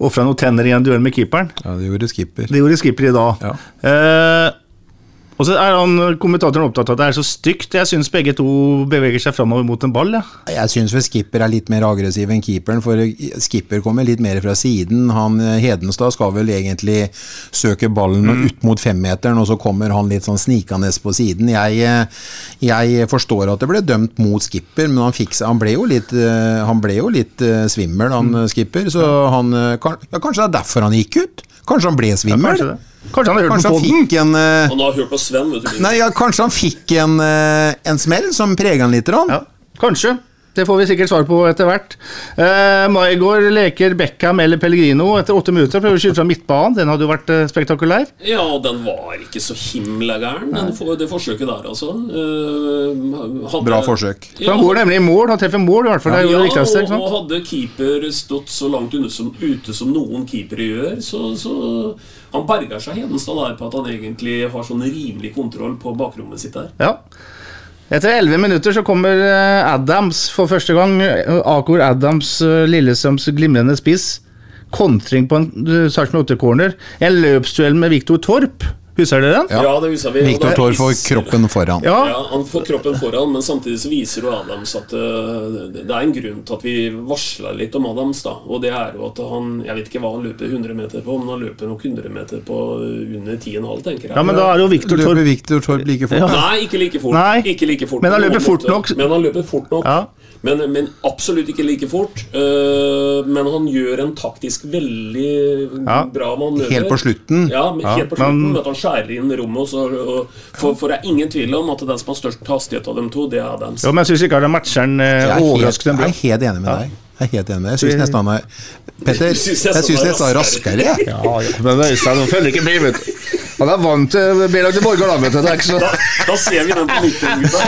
ofra noen tenner i en duell med keeperen. Ja, det gjorde skipper. Det gjorde Skipper i dag. Eh, og så er han kommentatoren opptatt av at det er så stygt. Jeg syns begge to beveger seg framover mot en ball. Ja. Jeg syns vel Skipper er litt mer aggressiv enn keeperen, for Skipper kommer litt mer fra siden. Han eh, Hedenstad skal vel egentlig søke ballen ut mot femmeteren, og så kommer han litt sånn snikende på siden. Jeg, eh, jeg forstår at det ble dømt mot Skipper, men han, fikk, han ble jo litt, eh, han ble jo litt svimmel, han mm. Skipper. Så han ja, Kanskje det er derfor han gikk ut? Kanskje han ble svimmel? kanskje det. Kanskje han har hørt Kanskje på han fikk en uh, Han har hørt på Sven, vet du. Nei, ja, kanskje han fikk en, uh, en smell som prega han litt? Rann. Ja, kanskje. Det får vi sikkert svar på etter hvert. Uh, Maigård leker Beckham eller Pellegrino etter åtte minutter. Prøver å skyte fra midtbanen. Den hadde jo vært eh, spektakulær. Ja, den var ikke så himla gæren, den for, det forsøket der, altså. Uh, hadde- Bra forsøk. Ja, Han går nemlig i mål. Han treffer mål, i hvert fall. Det er jo ja, det viktigste. ikke og, og hadde keeper stått så langt som, ute som noen keepere gjør, så, så Han berger seg Hedenstad der på at han egentlig har sånn rimelig kontroll på bakrommet sitt der. Ja. Etter elleve minutter så kommer eh, Adams for første gang. eh, Akor Adams, Lillesøms Lillestrøms glimrende spiss. Kontring på en Sarpsborg 8-corner. En løpsduell med Viktor Torp. Husker dere den? Ja, det husker vi. Viktor Thor får kroppen foran. Ja. Ja, Han får kroppen foran, men samtidig så viser jo Adams at uh, det er en grunn til at vi varsla litt om Adams. da Og det er jo at han Jeg vet ikke hva han løper 100 meter på, men han løper nok 100 meter på under 10,5, tenker jeg. Ja, men da er jo Viktor Torp. Løper Viktor Torp like fort? Ja. Nei, ikke like fort. Nei. Ikke like fort Men han løper fort nok. Men han løper fort nok. Ja. Men, men absolutt ikke like fort. Uh, men han gjør en taktisk veldig Ja. bra manøver. Helt på slutten? Ja, men Ja, helt på slutten. men- skjærer inn rommet. Og så, og, for, for det er ingen tvil om at den som har størst hastighet av dem to, det er Adams. Jo, men jeg syns ikke han matcher den er helt, jeg er helt enig med deg. Jeg er helt enig med deg. Jeg syns nesten han er Petter, jeg syns nesten han er raskere. Ja, ja, men Øystein han følger ikke med, vet du. Han er vant til B-lag til Borgar, da, vet du. Da, da ser vi den på nytt gutta.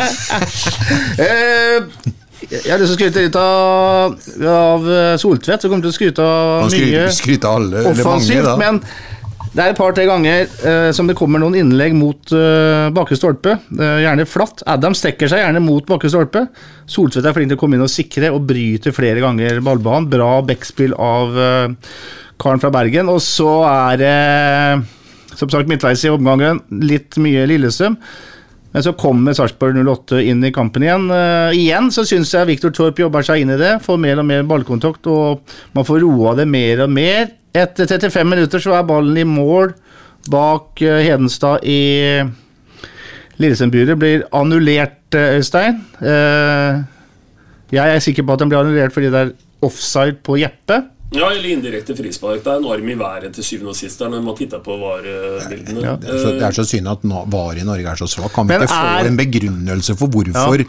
Eh, Jeg har lyst til å skryte litt av, av Soltvedt, som kommer til å skryte av mye skryte alle, offensivt. mange. Men det er et par-tre ganger eh, som det kommer noen innlegg mot uh, bakre stolpe. eh, gjerne flatt. Adam stekker seg gjerne mot bakre stolpe. Solsvedt er flink til å komme inn og sikre, og bryter flere ganger ballbanen. Bra backspill av eh, karen fra Bergen. Og så er det, som sagt, midtveis i omgangen, litt mye Lillestrøm. Men så kommer Sarpsborg 08 inn i kampen igjen. Uh, igjen så syns jeg Viktor Torp jobber seg inn i det. Får mer og mer ballkontakt, og man får roa det mer og mer. Etter 35 minutter så er ballen i mål bak uh, Hedenstad i Lillestrøm-byret. Blir annullert, eh, Øystein. Uh, jeg er sikker på at den blir annullert fordi det er offside på Jeppe. Ja, eller indirekte frispark. Det er en arm i været til syvende og sist der når man titter på VAR-bildene. Ja. Det er, så, det er så synd at VAR i Norge er så svak. Kan vi Men ikke få en begrunnelse for hvorfor?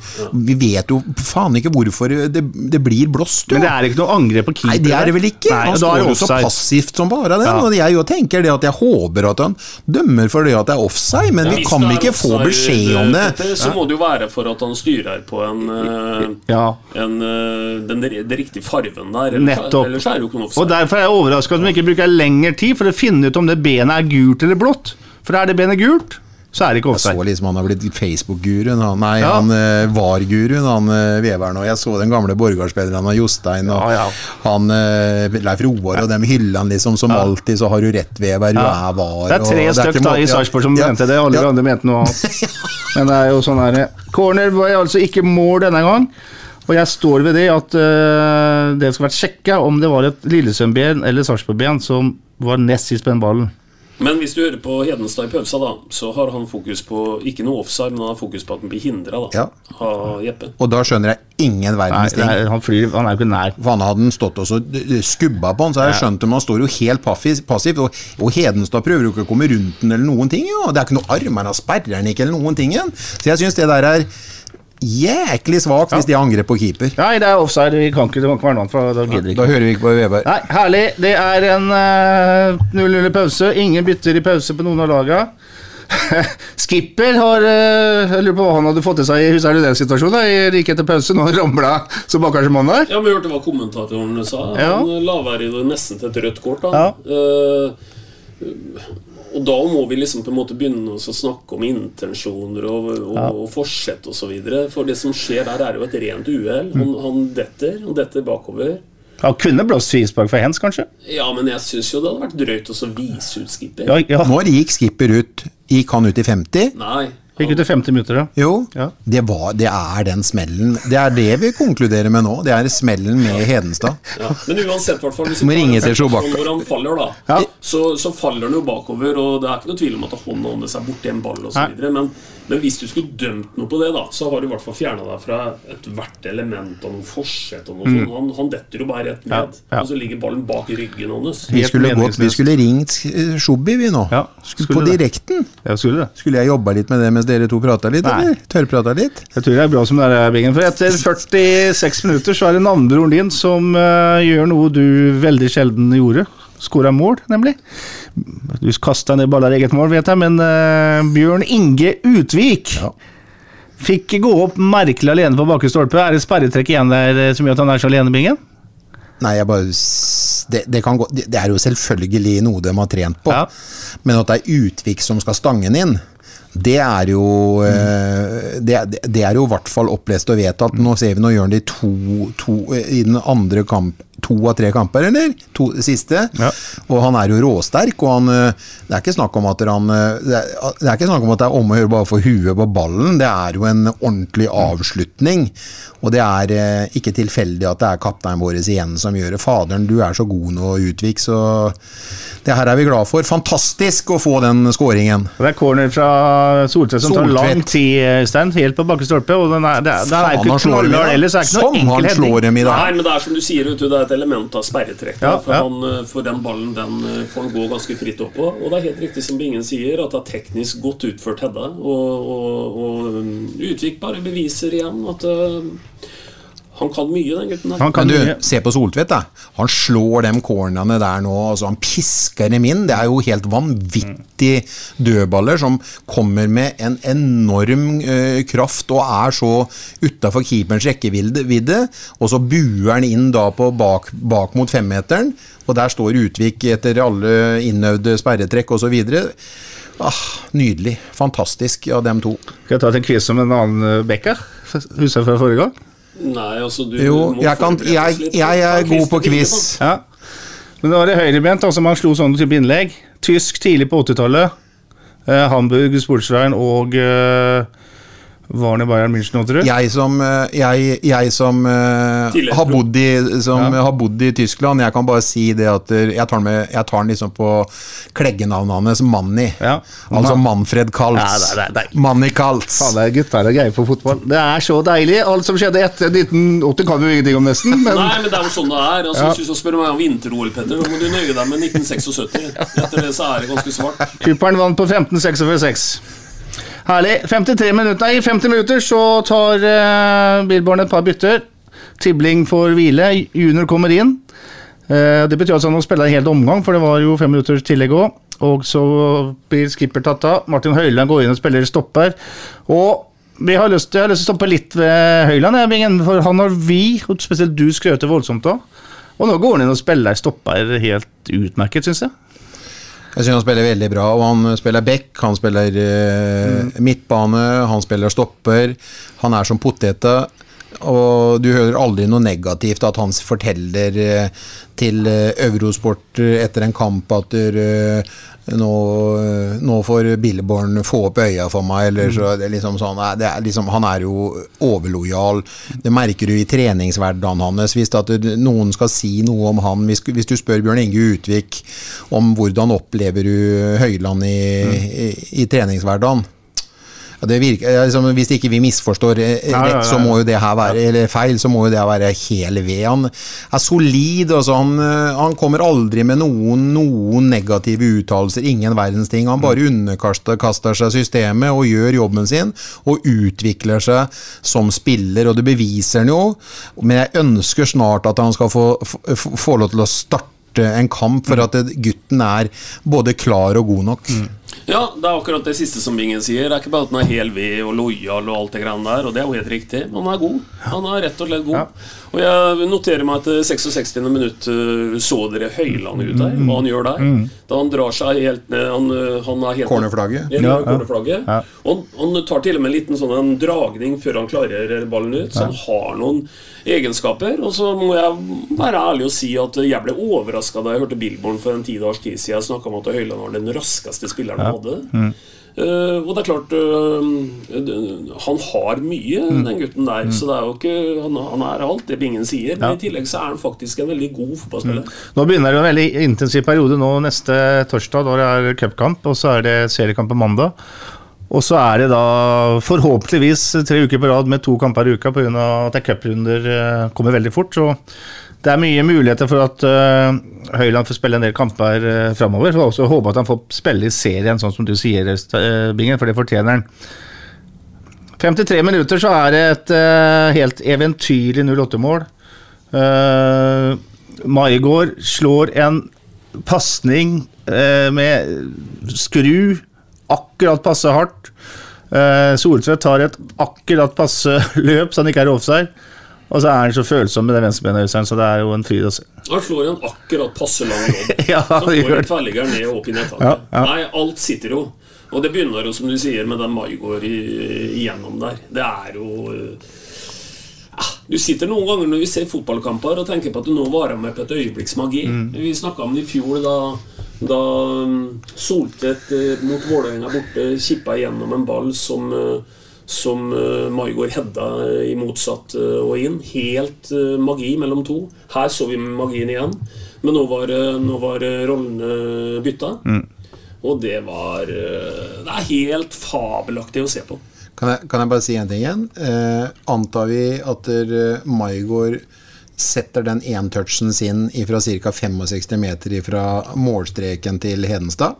Vi vet jo faen ikke hvorfor det, det blir blåst. jo. Men det er ikke noe angrep på keeper. Nei, det er det vel ikke. Nei, han er står jo så passivt som bare det. Ja. Og jeg jo tenker det at jeg håper at han dømmer for det at det er offside, men Ja, vi hvis kan ikke få beskjed om det. Dette, Så må det jo være for at han styrer på en, eh, Ja. en den, den, den riktige farven der. Eller, Nettopp. ellers er det jo offside. Og derfor er jeg overraska at de ikke bruker lengre tid for å finne ut om det benet er gult eller blått. For er det benet gult, så er det ikke Jeg så liksom han har blitt Facebook-guruen. Nei, Ja. han eh, var guruen, han uh, veveren. Og jeg så den gamle Borgard-spilleren av Jostein og Ja, ja. han uh, Leif Roar og dem hyller han liksom som alltid. Så har du rett, Vever, du Ja. er var. Det er tre stykker stykk da i Sarpsborg som ja. mente det, alle Ja. andre mente noe annet. (laughs) Men det er jo sånn her Corner var altså ikke mål denne gang. Og jeg står ved det at uh, det skal vært sjekka om det var et Lillesund-ben eller Sarpsborg-ben som var nest sist på den ballen. Men hvis du hører på Hedenstad i pølsa, da, så har han fokus på ikke noe offside, men han har fokus på at han blir hindra Ja. av Jeppe. Og da skjønner jeg ingen verdens ting. han flyr, han er jo ikke nær. For han hadde stått og skubba på han, så har jeg skjønt det, men han står jo helt passiv- passivt. Og, og Hedenstad prøver jo ikke å komme rundt den eller noen ting. Jo. Det er ikke noe arm, han sperrer den ikke eller noen ting. igjen. Så jeg syns det der er jæklig svakt hvis de har angrep på keeper. Nei, det er offside. Vi kan ikke, det kan ikke være noe annet, for da gidder vi Da hører vi ikke på Veberg. Nei, herlig. Det er en øh, 0-0 uh, pause. Ingen bytter i pause på noen av laga. (laughs) Skipper har øh, Jeg lurer på hva han hadde fått til seg i Husker du den situasjonen? da, i Like etter pause, (laughs) han ramla som bakerste mann der. Ja, Vi hørte hva kommentatoren sa. Ja. Han la være i det nesten til et rødt kort. da Ja. Eh, og da må vi liksom på en måte begynne å snakke om intensjoner og, og, og forsett osv. For det som skjer der, er jo et rent uhell. Han, han detter, han detter bakover. Han kunne blåst frispark for hands, kanskje? Ja, men jeg syns jo det hadde vært drøyt å vise ut skipper. Ja, ja. Når gikk skipper ut? Gikk han ut i 50? Nei. Gikk ut i 50 minutter, da. Jo, Ja. det, var, det er den smellen. Det er det vi konkluderer med nå. Det er smellen med Hedenstad. Ja, men uansett, hvert fall, hvis vi tar en hvor han faller, da, Ja. så, så faller han jo bakover. Og det er ikke noe tvil om at hånda hans er borti en ball osv. Men, hvis du skulle dømt noe på det, da så har du i hvert fall fjerna deg fra ethvert element og noe forsett. Og noe sånt. Han, han detter jo bare rett ned, Mm. Ja, ja. og så ligger ballen bak ryggen hans. Vi skulle, gått, vi skulle ringt eh, Shobby, vi nå. Ja, skulle på det. direkten. Jeg skulle det. Skulle jeg jobba litt med det mens dere to prata litt, Nei. eller? Tørrprata litt? Jeg tror det er bra som det er, Bingen. For etter 46 minutter så er det navnebroren din som uh, gjør noe du veldig sjelden gjorde. Skåra mål, nemlig. Du kasta ned baller i eget mål, vet jeg, men uh, Bjørn Inge Utvik Ja. fikk gå opp merkelig alene på bakre stolpe. Er det sperretrekk igjen der eh, som gjør at han er så alene, Bingen? Nei, jeg bare det, det, kan gå, det, er jo selvfølgelig noe de har trent på. Ja. Men at det er Utvik som skal stange den inn, det er jo mm. det, det- det er jo i hvert fall opplest og vedtatt. Nå ser vi nå gjør han det i to, to i den andre kamp to av tre kamper, eller? To siste. Ja. Og han er jo råsterk, og han eh, Det er ikke snakk om at han eh, Det er, det er ikke snakk om at det er om å gjøre bare å få huet på ballen, det er jo en ordentlig avslutning. Og det er eh, ikke tilfeldig at det er kapteinen vår igjen som gjør det. Faderen, du er så god nå, Utvik, så det her er vi glad for. Fantastisk å få den skåringen. Det er corner fra Soltvedt som tar lang tid, Stein. Helt på bakre stolpe. Og den er, det er, det er Faen, ikke han slår knallhard ellers. Det er ikke Som noe enkel han slår dem i dag. Nei, men det er som du sier, vet du, det er et element av sperretrekk. Ja, for, ja. Han, eh, for den ballen den eh, får han gå ganske fritt oppå. Og det er helt riktig som Bingen sier, at det er teknisk godt utført hedda. Og, og, og um, Utvik bare beviser igjen at eh, han kan mye, den gutten der. Han kan Men du, mye. se på Soltvedt, da. Han slår de cornerne der nå. Altså, han pisker dem inn. Det er jo helt vanvittig dødballer som kommer med en enorm uh, kraft og er så utafor keeperens rekkevidde. Og så buer han inn da på bak, bak mot femmeteren, og der står Utvik etter alle innøvde sperretrekk osv. Ah, nydelig. Fantastisk av dem to. Skal jeg ta en quiz om en annen eh, Becker? Husker jeg fra forrige gang? Nei, altså du Jo, må jeg, kan, jeg, litt. jeg er god på quiz. Ja. Men det var det høyrebent, altså man slo sånne type innlegg. Tysk tidlig på 80-tallet. Eh, Hamburg Sportsveien og eh, Var han i Bayern München nå, tror du? Jeg som, eh, jeg, jeg som eh, har, bodd i, som Ja. har bodd i Tyskland, jeg kan bare si det at eh, jeg tar den, liksom på kleggenavnet hans, Manni. Ja. Altså Manfred Kaltz. Ja, er- er. Manni Kaltz. Faen, det er gutter og greier på fotball. Det er så deilig. Alt som skjedde etter 1980 kan vi jo ingenting om, nesten. Men Nei, men det er jo sånn det er. Altså, Ja. Hvis du skal spørre meg om vinter-OL, Petter, så må du nøye deg med 1976. Etter det så er det ganske svart. Kuppelen vant på 15.46. Herlig. 53 minutter, nei, 50 minutter så tar uh, Billborn et par bytter. Tibling får hvile. Junior kommer inn. Uh, det betyr altså at han spiller spille en hel omgang, for det var jo fem minutters tillegg òg. Og så blir skipper tatt av. Martin Høiland går inn og spiller stopper. Og vi har lyst, jeg har lyst til å stoppe litt ved Høiland, for han har vi, og spesielt du, skrøt voldsomt av. Og nå går han inn og spiller stopper helt utmerket, syns jeg. Jeg synes han spiller veldig bra, og han spiller back, han spiller mm. midtbane, han spiller stopper. Han er som poteta. Og du hører aldri noe negativt at han forteller eh, til eh, Eurosport eh, etter en kamp at eh, nå, nå får Billeborn få opp øya for meg, eller så det er liksom sånn det er liksom, Han er jo overlojal. Det merker du i treningshverdagen hans. Hvis det- noen skal si noe om han Hvis, hvis du spør Bjørn Inge Utvik om hvordan opplever du Høyland i, i, i treningshverdagen ja, det virker, liksom, Hvis ikke vi misforstår eh, rett, så må jo det her være Eller feil, så må jo det her være hel ved. Han er solid. Altså, han, eh, han kommer aldri med noen, noen negative uttalelser. Ingen verdens ting. Han bare underkaster seg systemet og gjør jobben sin. Og utvikler seg som spiller, og det beviser han jo. Men jeg ønsker snart at han skal få, få, få lov til å starte en kamp, for at gutten er både klar og god nok. Ja, det er akkurat det siste som Bingen sier. Det er ikke bare at han er hel ved og lojal og alt det greiene der, og det er jo helt riktig. Han er god. Han er rett og slett god. Og jeg noterer meg at 66. minutt øh, så dere Høyland ut der, hva han gjør der. Mm. Da han drar seg helt ned Han, øh, han er helt Cornerflagget. Ja, Ja, ja. cornerflagget. Ja. Og han, han tar til og med en liten sånn en dragning før han klarer ballen ut, så han har noen egenskaper. Og så må jeg være ærlig og si at jeg ble overraska da jeg hørte Billborn for en ti dagers tid siden snakke om at Høyland var den raskeste spilleren han hadde. Mm. Uh, og det er klart uh, Han har mye, Mm. den gutten der. Så det er jo ikke Han, han er alt det Bingen sier. Men i tillegg så er han faktisk en veldig god fotballspiller. Nå begynner det en veldig intensiv periode nå neste torsdag. Da det er cupkamp, og så er det seriekamp på mandag. Og så er det da forhåpentligvis tre uker på rad med to kamper i uka pga. at det er cuprunder eh, kommer veldig fort. Så det er mye muligheter for at uh, Høyland får spille en del kamper uh, framover. Får også håpe at han får spille i serien, sånn som du sier, uh, Bingen, for det fortjener han. 53 minutter så er det et uh, helt eventyrlig 08-mål. Uh, Maigård slår en pasning uh, med skru, akkurat passe hardt. Uh, Soltvedt tar et akkurat passe (laughs) løp, så han ikke er offside. Og så er han så følsom med det venstrebenet, så det er jo en fryd å se. Han slår en akkurat passe lang lobb. (laughs) Ja, så går gjør en det. tverrligger ned og opp i nettaket. Ja, ja. Nei, alt sitter jo. Og det begynner jo, som du sier, med den Maigård igjennom der. Det er jo eh, ah, Du sitter noen ganger når vi ser fotballkamper og tenker på at du nå varer med på et øyeblikks magi. Mm. Vi snakka om det i fjor, da, da um, Soltvedt eh, mot Vålerenga borte kippa igjennom en ball som eh, som uh, Maigård hedda eh, i motsatt eh, og inn. Helt eh, magi mellom to. Her så vi magien igjen. Men nå var, eh, nå var eh, rollene bytta. Og det var eh, Det er helt fabelaktig å se på. Kan jeg, kan jeg bare si en ting igjen? Eh, antar vi at eh, Maigård setter den én-touchen sin fra ca. 65 meter fra målstreken til Hedenstad.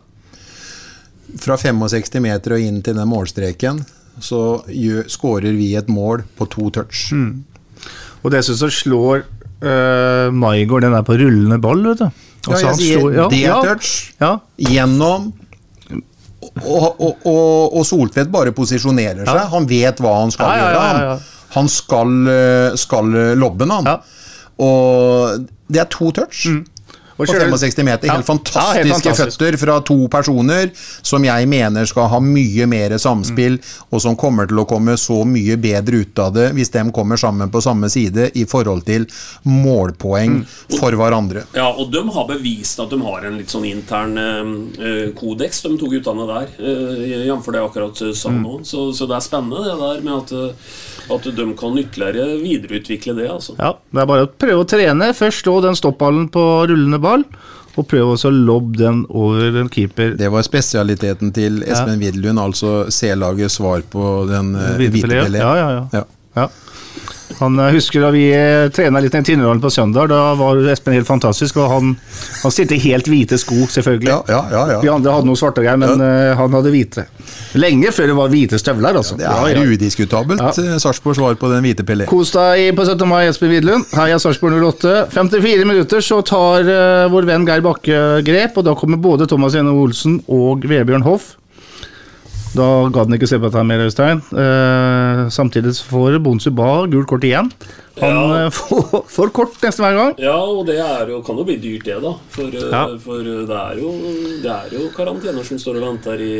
Fra 65 meter og inn til den målstreken så skårer vi et mål på to touch. Og dessuten så slår uh, Maigård den der på rullende ball, vet du. Ja, Altså, jeg sier slår- ja, det ja, touch Ja. gjennom og, og, og, og Soltvedt bare posisjonerer seg. Han vet hva han skal gjøre. Han, skal, eh, skal lobben, han. Ja. Og det er to touch. Mm. På 65 meter. Helt fantastiske helt fantastisk. føtter fra to personer som jeg mener skal ha mye mer samspill, og som kommer til å komme så mye bedre ut av det hvis de kommer sammen på samme side i forhold til målpoeng for hverandre. Ja, og de har bevist at de har en litt sånn intern eh, eh, kodeks, de to guttene der. Eh, Jf. det jeg akkurat eh, sa nå. Så, så det er spennende det der med at, eh, at de kan ytterligere videreutvikle det. altså. Ja, det er bare å prøve å trene. Først slå den stoppballen på rullende ball, og prøve å lobbe den over en keeper. Det var spesialiteten til Espen Widlund, altså C-lagets svar på den eh, hvite Hvitepelé, Pelé. ja, ja, ja. ja. Han husker da vi eh, trena litt i Tinnerhallen på søndag. Da var Espen helt fantastisk. Og han, han stilte i helt hvite sko, selvfølgelig. Ja, ja, ja. Vi andre hadde noe svarte greier, men eh, han hadde hvite. Lenge før det var hvite støvler, altså. Det er Ja, ja. udiskutabelt eh, Sarpsborgs svar på den hvite pillen Kos deg på 17. mai, Espen Widlund. Heia Sarpsborg 08. 54 minutter så tar uh, vår venn Geir Bakke grep, og da kommer både Thomas Ene Olsen og Vebjørn Hoff. Da gadd han ikke se på dette mer, Øystein. Eh, samtidig får Bonsu Ba gult kort igjen. Han Ja. eh, (laughs) får, får kort nesten hver gang. Ja, og det er jo, kan jo bli dyrt, det, da. For, eh, Ja. for eh, det, er jo, det er jo karantener som står og venter i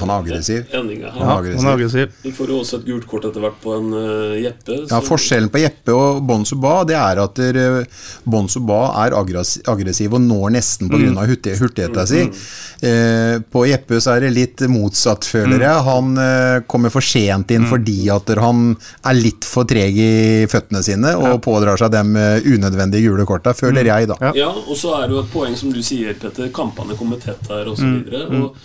Han er aggressiv. endinga her. Han er aggressiv. Han er aggressiv. Vi får jo også et gult kort etter hvert på en uh, Jeppe. Ja, Forskjellen på Jeppe og Bonsu Ba det er at uh, Bonsu Ba er aggressiv og når nesten pga. Mm. Hurtig, mm. si. Uh, på Jeppe så er det litt motsatt, føler jeg. Han uh, kommer for sent inn fordi at han er litt for treg i føttene sine og pådrar seg de eh, unødvendige gule korta, føler jeg, da. Ja. Ja, og så er det jo et poeng som du sier, Petter. Kampene kommer tett her, osv. Mm. videre Og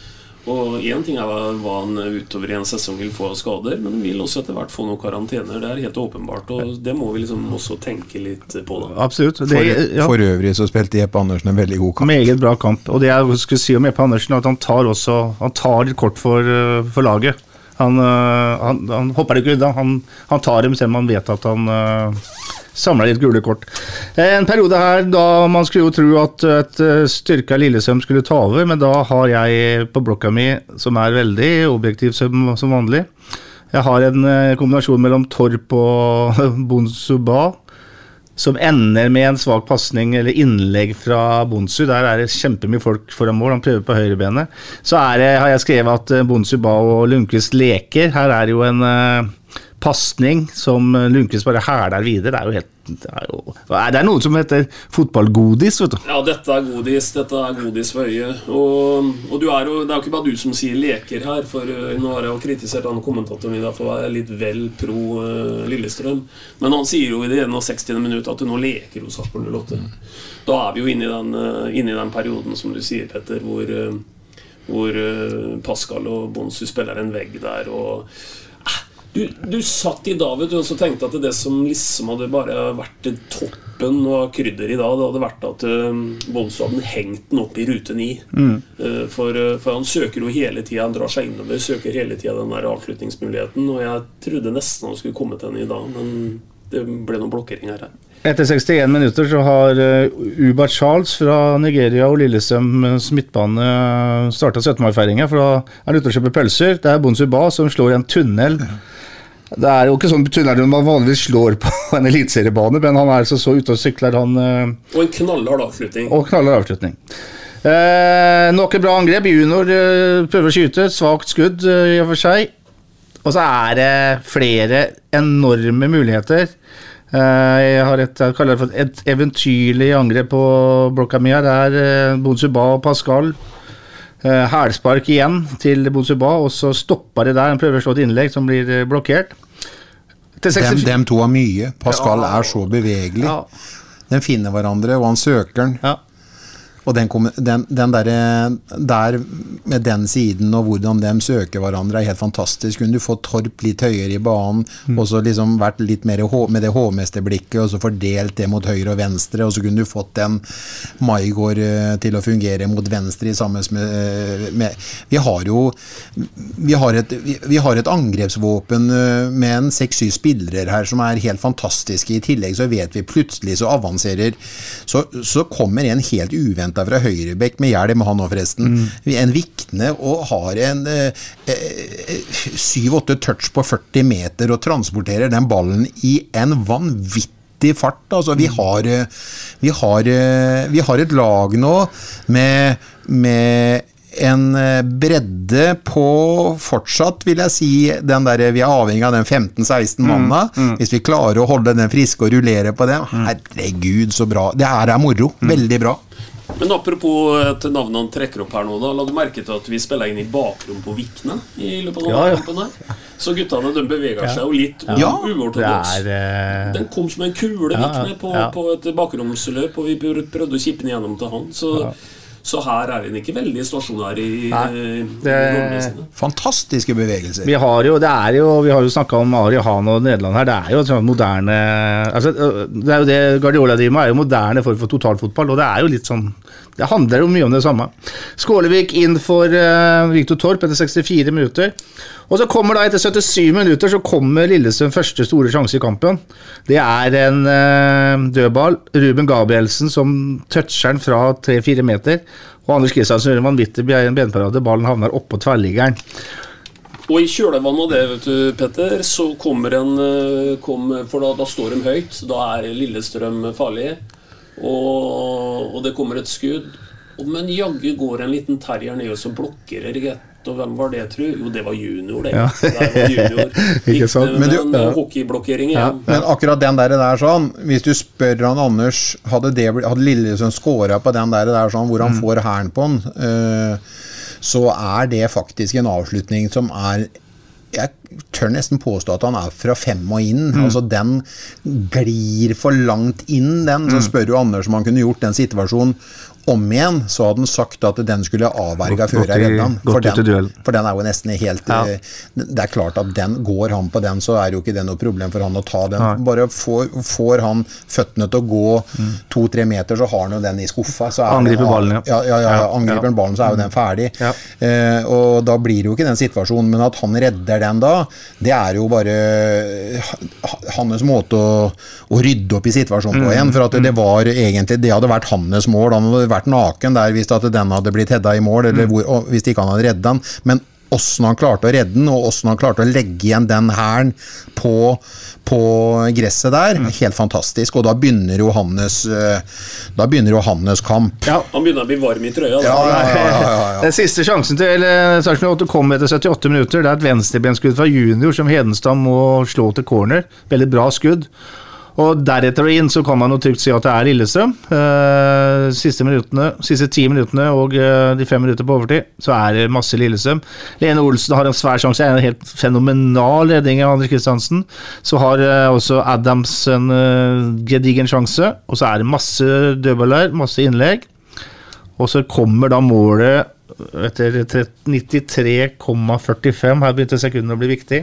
og én ting er hva hva han utover i en sesong vil få av skader, men han vil også etter hvert få noen karantener. Det er helt åpenbart, og det må vi liksom også tenke litt på. da Absolutt. Det, For, ja, for øvrig så spilte Jeppe Andersen en veldig god kamp. meget bra kamp. Og det jeg skulle si om Jeppe Andersen, er at han tar også Han tar litt kort for, eh, for laget. Han, eh, han, han hopper ikke unna. Han, han tar dem selv om han vet at han uh, samler litt gule kort. Eh, En periode her da man skulle jo tro at et eh, styrka Lillesøm skulle ta over, men da har jeg på blokka mi, som er veldig objektiv som, som vanlig Jeg har en eh, kombinasjon mellom Torp og (laughs) Bonsuba som ender med en svak pasning eller innlegg fra Bonsu. Der er det kjempemye folk foran mål. Han prøver på høyrebenet. Så det, har jeg skrevet at eh, Bonsu Ba og Lundqvist leker. Her er det jo en uh, pasning som eh, Lundqvist bare hæler videre. Det er jo helt det er, jo, det er noe som heter fotballgodis, vet du. Ja, dette er godis. Dette er godis for øyet. Og, og du er jo, det er jo ikke bare du som sier 'leker' her. For uh, nå har jeg jo kritisert han kommentatoren i dag for å være litt vel pro uh, Lillestrøm. Men han sier jo i det 61. minutt at du nå leker hos Sarpsborg 08. Da er vi jo inne i den, uh, inne i den perioden, som du sier, Petter, hvor, uh, hvor Pascal og Bonsu spiller en vegg der. og du, du satt i dag vet du, og så tenkte at det som liksom hadde bare vært toppen av krydder i dag, det hadde vært at uh, Bonsu hadde hengt den opp i rute 9. Mm. Eh, for, uh, for han søker jo hele tida, han drar seg innover, søker hele tida den der avslutningsmuligheten. Og jeg trodde nesten han skulle komme til den i dag, men det ble noen blokkeringer her. Etter 61 minutter så har uh, Uba Charles fra Nigeria og Lillestrøms midtbane starta 17. mai-feiringa. For da er han ute og kjøper pølser. Det er Bonsu Ba som slår en tunnel. Det er jo ikke sånn tunnelrunde man vanligvis slår på (laughs) en eliteseriebane, men han er altså så ute og sykler, han. uh, Og en knallhard avslutning. og knaller avslutning. Eh, nok et bra angrep. Junior eh, prøver å skyte. Svakt skudd eh, i og for seg. Og så er det flere enorme muligheter. Eh, jeg har et, jeg kaller det for et eventyrlig angrep på blokka mi her. Det er eh, Bonsuba og Pascal. Eh, Hælspark igjen til Bonsuba, og så stopper det der. Han prøver å slå et innlegg som blir eh, blokkert. Dem, 64 dem to har mye. Pascal er så bevegelig. Ja. De finner hverandre, og han søker den. Ja. Og den, den, den der, der med den siden og hvordan de søker hverandre, er helt fantastisk. Kunne du fått Torp litt høyere i banen, Mm. og så liksom vært litt mer med det hovmesterblikket, og så fordelt det mot høyre og venstre, og så kunne du fått den Maigård eh, til å fungere mot venstre i sammen med, eh, med Vi har jo vi har et, vi, vi har et angrepsvåpen eh, med en seks-syv spillere her som er helt fantastiske. I tillegg så vet vi plutselig så avanserer Så, så kommer en helt uventa fra høyrebekk med hjelm, han òg forresten. En Vikne og har en syv-åtte touch på 40 meter og transporterer den ballen i en vanvittig fart. Altså, vi, har, eh, vi, har, eh, vi har et lag nå med, med en eh, bredde på fortsatt, vil jeg si, den der, vi er avhengig av den 15-16 manna. Hvis vi klarer å holde den friske og rullere på den, herregud, så bra. Det her er moro. Veldig bra. Men apropos at navnene han trekker opp her nå, da. La du merke til at vi spiller inn i bakrom på Vikne i løpet av Ja, ja. kampen her? Så guttene de beveger seg jo litt Ja. uortodoks. Eh, Den kom som en kule, Vikne, på, på et bakromsløp, og vi prøvde å kippe den gjennom til han. Så, så her er han ikke veldig stasjonær i, rollene sine. Fantastiske bevegelser. Vi har jo, det er jo, vi har jo snakka om Ari Han og Nederland her. Det er jo et sånt moderne altså, Det er jo det Guardiola driver med, er jo moderne form for totalfotball. Og det er jo litt sånn Det handler jo mye om det samme. Skålevik inn for uh, Viktor Torp etter 64 minutter. Og så kommer da etter 77 minutter så kommer Lillestrøm første store sjanse i kampen. Det er en uh, dødball. Ruben Gabrielsen som toucher den fra 3-4 meter. Og Anders Kristiansen gjør en vanvittig benparade. Ballen havner oppå tverrliggeren. Og i kjølvannet av det, vet du, Petter, så kommer en eh, kom, For da, da står de høyt. Da er Lillestrøm farlig. Og, og det kommer et skudd. Men jaggu går en liten terrier ned og så blokker Rett. Og hvem var det, tru? Jo, det var junior, det. Ja. Det var junior. (laughs) Ikke sant? Men, du- men ja. Men akkurat den der, der sånn, hvis du spør han Anders Hadde, det, hadde Lillesund scora på den der, der sånn, hvor han får hæren på den, uh, så er det faktisk en avslutning som er jeg tør nesten påstå at han er fra fem og inn. altså Den glir for langt inn, den. Så spør du Anders om han kunne gjort den situasjonen om igjen, så hadde han sagt at den skulle avverga før jeg redda den. For, den. for den er jo nesten helt Ja. eh, Det er klart at den går han på den, så er jo ikke det noe problem for han å ta den. Nei. Bare får, får han føttene til å gå to-tre meter, så har han jo den i skuffa. Så er Mm. Angriper ballen, ja. ja. Ja, Angriper han ballen, så er jo den ferdig. Ja. Eh, og da blir det jo ikke den situasjonen, men at han redder den da, det er jo bare hans måte å, å rydde opp i situasjonen Mm. på igjen. For at det var egentlig Det hadde vært hans mål. Han hadde vært naken der hvis at den hadde blitt hedda i mål, Mm. eller hvor, og hvis ikke han hadde redda den. Men åssen han klarte å redde den, og åssen han klarte å legge igjen den hæren på, på gresset der, Mm. helt fantastisk. Og da begynner jo hans eh, Da begynner jo hans kamp. Ja. Han begynner å bli varm i trøya. da. Ja, ja, ja, ja, ja. Den siste sjansen til eh, Sarpsborg 8 kom etter 78 minutter. Det er et venstrebenskudd fra junior som Hedenstad må slå til corner. Veldig bra skudd. Og deretter og inn så kan man jo trygt si at det er Lillestrøm. Eh, siste, minuttene, siste ti minuttene og eh, de fem minutter på overtid, så er det masse Lillestrøm. Lene Olsen har en svær sjanse, en helt fenomenal redning av Anders Kristiansen. Så har eh, også Adams en gedigen sjanse, og så er det masse dødballer, masse innlegg. Og så kommer da målet etter 93,45. Her begynte sekundene å bli viktig.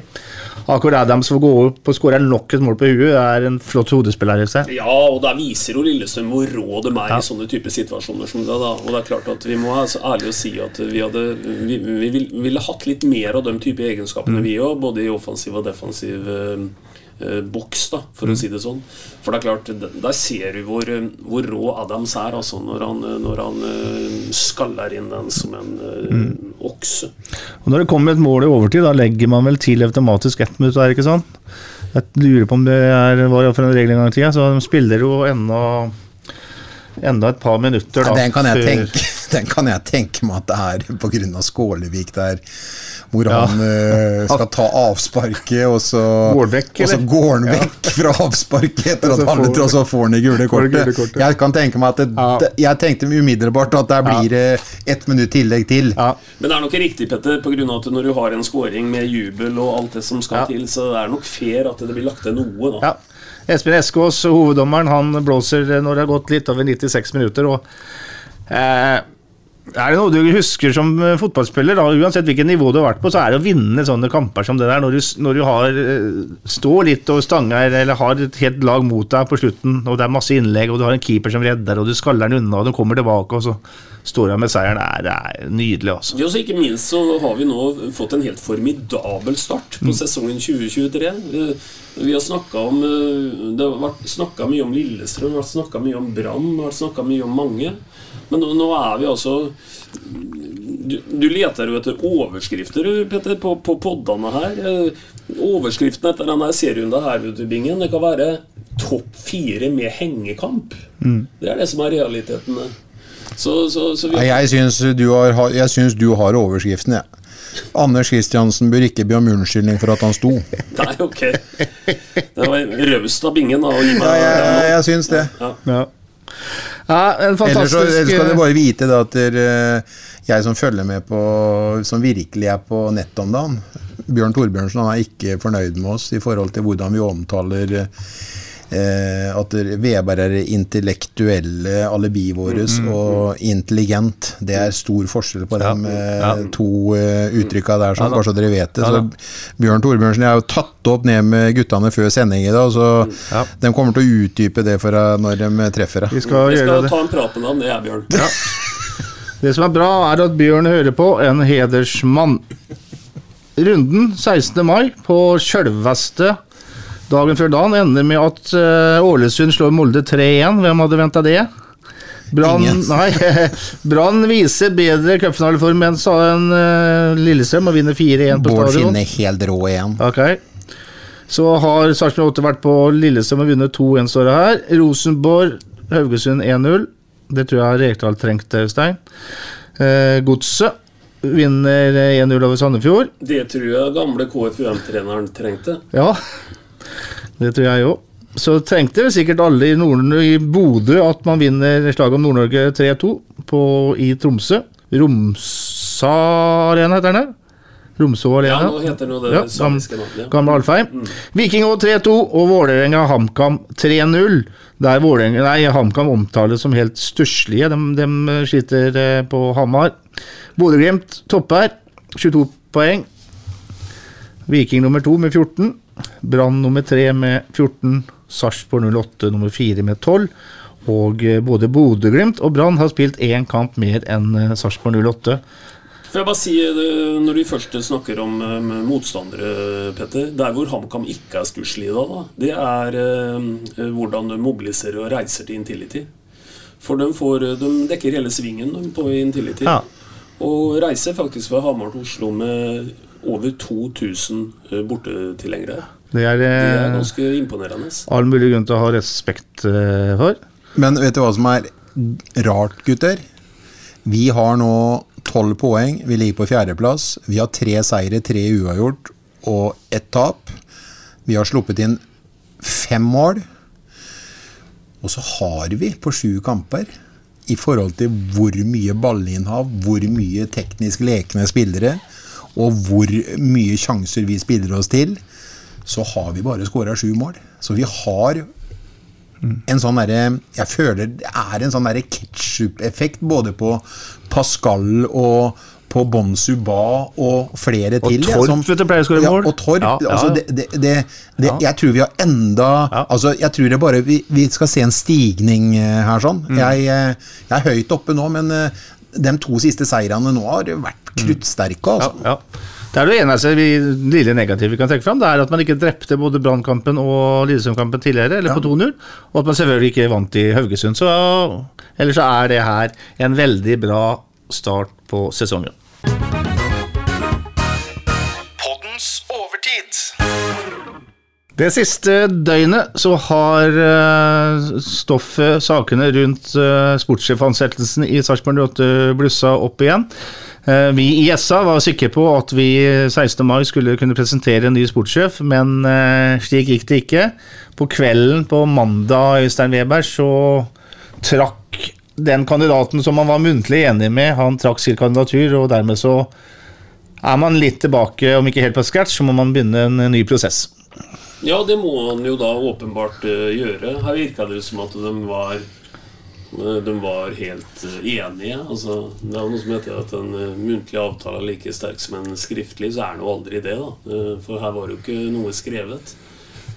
Akkurat Adams får gå opp og skåre nok et mål på huet. Det er en flott hodespiller. Ja, og der viser jo Lillestrøm hvor rå de er Ja. i sånne type situasjoner som det. da Og det er klart at Vi må være så ærlige å si at vi hadde Vi, vi vil- ville hatt litt mer av de type egenskapene, Mm. vi òg. Både i offensiv og defensiv eh, boks, da, for Mm. å si det sånn. For det er klart, der ser du hvor, eh, hvor rå Adams er altså når han, eh, når han eh, skaller inn den som en eh, Mm. okse. Og Når det kommer et mål i overtid, da legger man vel til automatisk ett minutt, der, ikke sant? Jeg lurer på om det er, var for en regel en gang i tida, så de spiller jo ennå Enda et par minutter, da. Ja, den, kan jeg før- tenke, (laughs) den kan jeg tenke meg at det er pga. Skålevik der, hvor Ja. han uh, skal ta avsparket, og så Går han vekk, og så går han vekk fra avsparket etter at han får- og så får han det gule kortet. Jeg kan tenke meg at det, Ja. Jeg tenkte umiddelbart at der blir det ett minutt tillegg til. Ja. Men det er nok riktig, Petter, på grunn av at når du har en scoring med jubel og alt det som skal Ja. til, så det er nok fair at det blir lagt til noe, da. Ja. Espen Eskås, hoveddommeren, han blåser når det har gått litt over 96 minutter. og eh, er det noe du husker som eh, fotballspiller, da, uansett hvilket nivå du har vært på, så er det å vinne sånne kamper som det der, når du, når du har eh, står litt og stanger, eller har et helt lag mot deg på slutten, og det er masse innlegg, og du har en keeper som redder, og du skaller den unna, og du kommer tilbake, og så står han med seieren. Det er, det er nydelig, altså. Ja, så ikke minst så har vi nå fått en helt formidabel start på sesongen 2023. Eh, Vi har snakka om eh, Det har vært snakka mye om Lillestrøm, det har vært snakka mye om Brann, det har vært snakka mye om mange. Men nå, nå er vi altså du, du leter jo etter overskrifter, Peter, på, på poddene her. Eh, Overskriften etter denne serien her, Bingen, det kan være topp fire med hengekamp. Mm. Det er det som er realiteten. Så, så, så vi Jeg syns du har, jeg syns du har overskriften, jeg. Anders Kristiansen bør ikke be om unnskyldning for at han sto. (laughs) Nei, ok. Det var raust av Bingen da, å gi meg Ja, jeg, jeg, jeg syns det. Ja. Ja. Ja, en Ellers fantastisk ellers skal dere bare vite da, at dere, jeg som følger med på Som virkelig er på nett om dagen Bjørn Torbjørnsen han er ikke fornøyd med oss i forhold til hvordan vi omtaler eh, at Weber er det intellektuelle alibiet vårt og intelligent. Det er stor forskjell på de ja. to uh, uttrykka der, sånn, bare så dere vet det. Ja. Så Bjørn Torbjørnsen jeg har jo tatt opp ned med guttene før sending i dag, så Ja. de kommer til å utdype det for deg når de treffer deg. Vi skal Vi skal ta en prat med ham, det er Bjørn. Det som er bra, er at Bjørn hører på, en hedersmann. Runden 16. mai på sjølveste dagen før dagen ender med at eh, Ålesund slår Molde 3-1. Hvem hadde venta det? Brann Ingen. (laughs) Nei, (laughs) Brann viser bedre cupfinaleform enn sa en uh, Lillestrøm og vinner 4-1 på Bård stadion. Finne helt rå igjen. Ok. Så har Sarpsborg 8 vært på Lillestrøm og vunnet 2-1, står det her. Rosenborg, Haugesund 1-0. Det tror jeg Rekdal trengte, Øystein. Eh, Godset vinner eh, 1-0 over Sandefjord. Det tror jeg gamle KFUM-treneren trengte. Ja, det tror jeg òg. Så trengte sikkert alle i, Nord i Bodø at man vinner slaget om Nord-Norge 3-2 i Tromsø. Romsa Arena heter den? Romså Ja, Arena. nå heter det det Ja, samiske navnet. ja. Gamle Alfheim. Viking Å 3-2 og Vålerenga HamKam 3-0. Der Vålerenga, nei, HamKam omtales som helt stusslige. De, de sliter eh, på Hamar. Bodø-Glimt topper, 22 poeng. Viking nummer to med 14. Brann nummer tre med 14. Sarpsborg 08 nummer fire med 12. Og eh, både Bodø-Glimt og Brann har spilt én kamp mer enn eh, Sarpsborg 08. Får jeg bare si, eh, Når du først snakker om motstandere, Petter Der hvor HamKam ikke er stusslige, da, da, det er eh, hvordan de mobiliserer og reiser til Intility. For de, får, de dekker hele svingen de, på Intility. Ja. Og reiser faktisk fra Hamar til Oslo med over 2000 eh, bortetilhengere. Det er, Det er eh, ganske imponerende. all mulig grunn til å ha respekt eh, for. Men vet du hva som er rart, gutter? Vi har nå tolv poeng. Vi ligger på fjerdeplass. Vi har tre seire, tre uavgjort og ett tap. Vi har sluppet inn fem mål. Og så har vi på sju kamper, i forhold til hvor mye ballinnhav, hvor mye teknisk lekne spillere, og hvor mye sjanser vi spiller oss til, så har vi bare skåra sju mål. Så vi har en sånn derre Jeg føler det er en sånn ketsjup-effekt både på Pascal og på Bonsu Ba og flere Og til. Torp, som- vet du, pleier å skåre ja. Og Torp. Ja, ja. Altså, det, det, det. Jeg tror vi har enda. Altså, jeg tror det bare vi, vi skal se en stigning eh, her sånn. Mm. Jeg, eh, jeg er høyt oppe nå, men eh, de to siste seirene nå har vært kruttsterke, altså. Mm. Ja, ja. Det er det eneste vi, lille negative vi kan trekke fram. Det er at man ikke drepte både Brannkampen og Lillestrøm-kampen tidligere, eller på 2-0. Og at man selvfølgelig ikke vant i Haugesund. Så ellers så er det her en veldig bra start på sesongen. Det siste døgnet så har eh, stoffet, sakene rundt uh, sportssjefansettelsen i Sarpsborg 08 blussa opp igjen. Eh, vi i SA var sikre på at vi 16. mai skulle kunne presentere en ny sportssjef, men eh, slik gikk det ikke. På kvelden på mandag, Øystein Weber, så trakk den kandidaten som man var muntlig enig med, han trakk sin kandidatur, og dermed så er man litt tilbake, om ikke helt på scratch, så må man begynne en ny prosess. Ja, det må han jo da åpenbart eh, gjøre. Her virka det som at de var eh, de var helt eh, enige. Altså, det er noe som heter at en muntlig avtale er like sterk som en skriftlig, så er det jo aldri det. da For her var det jo ikke noe skrevet.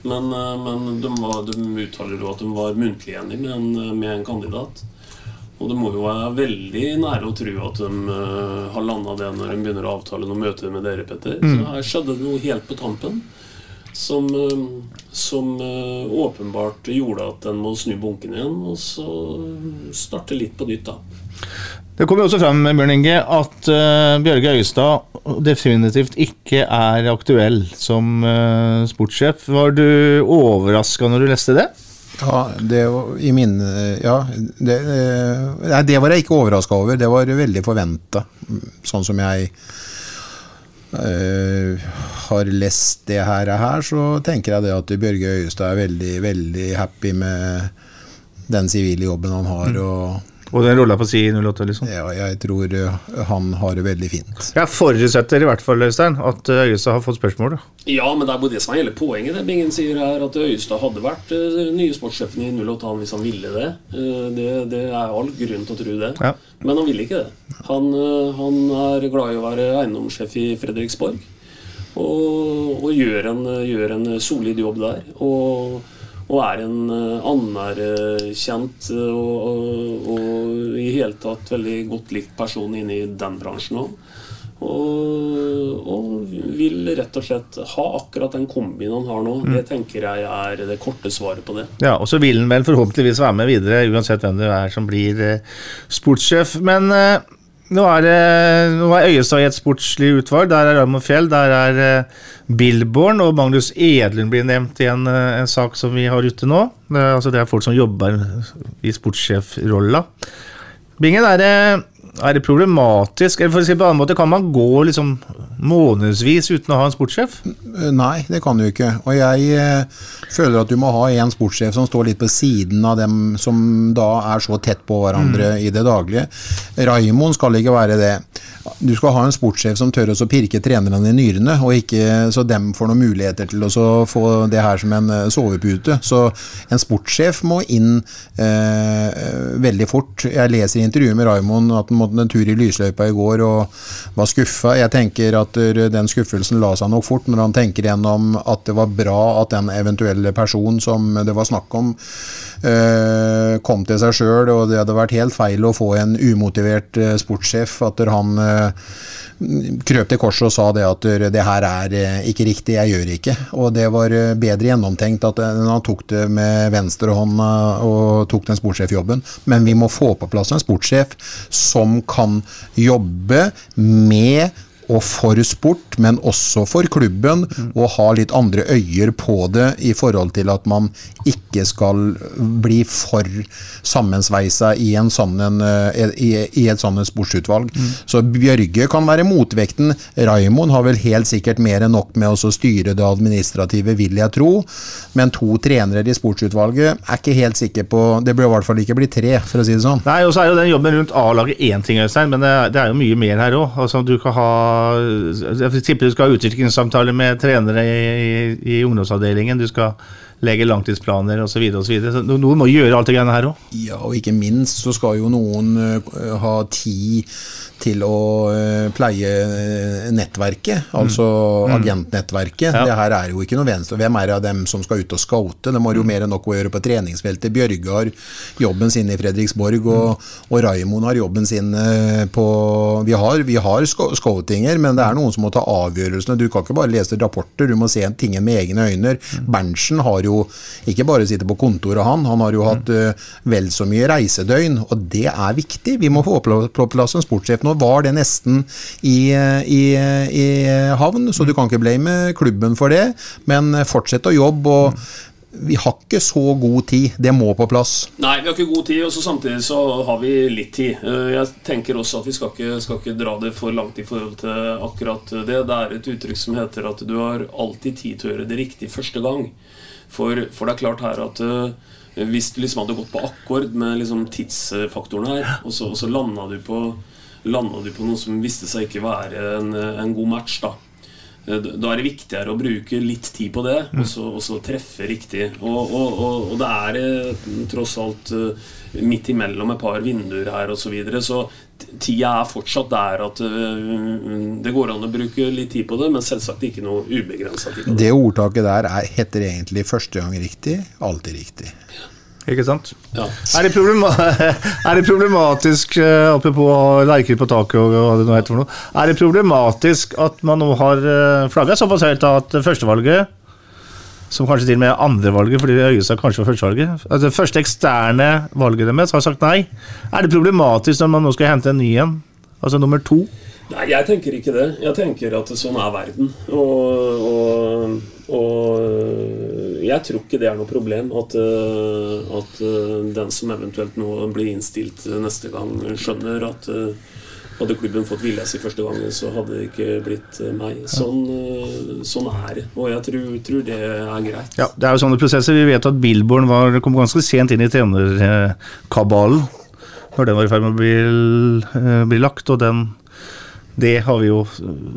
Men, men de, var, de uttaler jo at de var muntlig enige med en, med en kandidat. Og det må jo være veldig nære å tro at de har landa det når de begynner å avtale noe møte med dere, Petter. Mm. Så her skjedde det noe helt på tampen som, eh, som eh, åpenbart gjorde at den må snu bunken igjen, og så starte litt på nytt, da. Det kommer også frem Bjørn Inge, at uh, Bjørge Øyestad definitivt ikke er aktuell som uh, sportssjef. Var du overraska når du leste det? Ja, det, var- i min, ja det, uh, nei, det var jeg ikke overraska over. Det var veldig forventa. Sånn som jeg har lest det her, her, så tenker jeg det at Bjørge Øyestad er veldig, veldig happy med den sivile jobben han har. og Og den rolla på si 08, liksom. ja, jeg tror eh, han har det veldig fint. Jeg forutsetter i hvert fall, Øystein, at eh, Øyestad har fått spørsmål. Da. Ja, men det er bare det som er hele poenget. Det Bingen sier her At Øyestad hadde vært eh, nye sportssjefen i 08 han hvis han ville det. Eh, det. Det er all grunn til å tro det. Ja. Men han ville ikke det. Han, han er glad i å være eiendomssjef i Fredriksborg. Og, og gjør, en, gjør en solid jobb der. Og, og er en eh, anerkjent eh, og, og, og i hele tatt veldig godt likt person inne i den bransjen òg. Og, og vil rett og slett ha akkurat den kombien han har nå. Det tenker jeg er det korte svaret på det. Ja, Og så vil han vel forhåpentligvis være med videre, uansett hvem det er som blir eh, sportssjef. Men eh, nå er det Øyestad i et sportslig utvalg. Der er Raymond Fjell, der er eh, Billborn, og Magnus Edlund blir nevnt i en, eh, en sak som vi har ute nå. Er, altså, det er folk som jobber i sportssjefrolla. Bingen, er det, er det problematisk? Eller for å si på en annen måte, kan man gå liksom månedsvis uten å ha en sportssjef? Eh, Nei, det kan du ikke. Og jeg eh, føler at du må ha en sportssjef som står litt på siden av dem som da er så tett på hverandre i det daglige. Raimond skal ikke være det. Du skal ha en sportssjef som tør å pirke trenerne i nyrene, og ikke så dem får noen muligheter til å få det her som en eh, sovepute. Så en sportssjef må inn eh, veldig fort. Jeg leser i intervjuet med Raimond at han måtte en tur i lysløypa i går og var skuffa. Jeg tenker at den skuffelsen la seg nok fort når han tenker gjennom at det var bra at den eventuelle personen som det var snakk om, eh, kom til seg sjøl, og det hadde vært helt feil å få en umotivert eh, sportssjef. At han eh, krøp til korset og sa det at det her er eh, ikke riktig, jeg gjør ikke. Og det var eh, bedre gjennomtenkt at eh, han tok det med venstrehånda og tok den sportssjefjobben. Men vi må få på plass en sportssjef som kan jobbe med og for sport, men også for klubben, og ha litt andre øyer på det i forhold til at man ikke skal bli for sammensveisa i, en sånn en, eh, i, i et sånt sportsutvalg. Så Bjørge kan være motvekten. Raimond har vel helt sikkert mer enn nok med å styre det administrative, vil jeg tro. Men to trenere i sportsutvalget er ikke helt sikker på Det bør i hvert fall ikke bli tre, for å si det sånn. Nei, og så er jo den jobben rundt A-laget én ting, Øystein, men det, er- det er jo mye mer her òg. Altså, du kan ha Jeg tipper du skal ha utviklingssamtaler med trenere i, i, i ungdomsavdelingen. Du skal legge langtidsplaner osv. Noen må gjøre alt det greiene her òg. Ja, og ikke minst så skal jo noen eh, ha tid til å eh, pleie eh, nettverket, altså Mm. agentnettverket. Ja. Det her er jo ikke noe venstre. Hvem er det av dem som skal ut og scoute? De har jo Mm. mer enn nok å gjøre på treningsfeltet. Bjørge har jobben sin i Fredriksborg, og, og Raimond har jobben sin eh, på Vi har, vi har scoutinger, men det er noen som må ta avgjørelsene. Du kan ikke bare lese rapporter, du må se tingen med egne øyne. Berntsen har jo ikke bare sittet på kontoret, han. Han har jo hatt vel så mye reisedøgn, og det er viktig. Vi må få på plass en sportssjef. Nå var det nesten i, i, i havn, så du kan ikke blame klubben for det, men eh, fortsett å jobbe. og vi har ikke så god tid. Det må på plass. Nei, vi har ikke god tid, og så samtidig så har vi litt tid. Eh, Jeg tenker også at vi skal ikke, skal ikke dra det for langt i forhold til akkurat det. Det er et uttrykk som heter at du har alltid tid til å gjøre det riktig første gang. For, for det er klart her at eh, hvis du liksom hadde gått på akkord med liksom tidsfaktoren her, og så, og så landa du på landa du på noe som viste seg ikke være en, en god match, da. Eh, Da er det viktigere å bruke litt tid på det, og så, og så treffe riktig. Og, og, og, det er eh, tross alt eh, midt imellom et par vinduer her osv. Så, videre, så tida er fortsatt der at det går an å bruke litt tid på det, men selvsagt ikke noe ubegrensa tid på det. Det ordtaket der er, heter egentlig første gang riktig, alltid riktig. Ikke sant? Ja. Er, det (laughs) er det problematisk, eh, apropos lerker på taket og hva det nå heter for noe, er det problematisk at man nå har uh, flagga såpass høyt at førstevalget, som kanskje til og med andrevalget, fordi Øyestad kanskje var førstevalget, at det første eksterne valget deres har sagt nei. Er det problematisk når man nå skal hente en ny en? Altså nummer to? Nei, jeg tenker ikke det. Jeg tenker at sånn er verden. Og, og Og øh, jeg tror ikke det er noe problem at, øh, at øh, den som eventuelt nå blir innstilt neste gang, skjønner at hadde klubben fått vilja si første gangen, så hadde det ikke blitt meg. Sånn, sånn er det. Og jeg tror, tror det er greit. Ja, det er jo sånne prosesser. Vi vet at Billborn var, kom ganske sent inn i trenerkabalen når den var i ferd med å bli, eh, bli lagt, og den det har vi jo,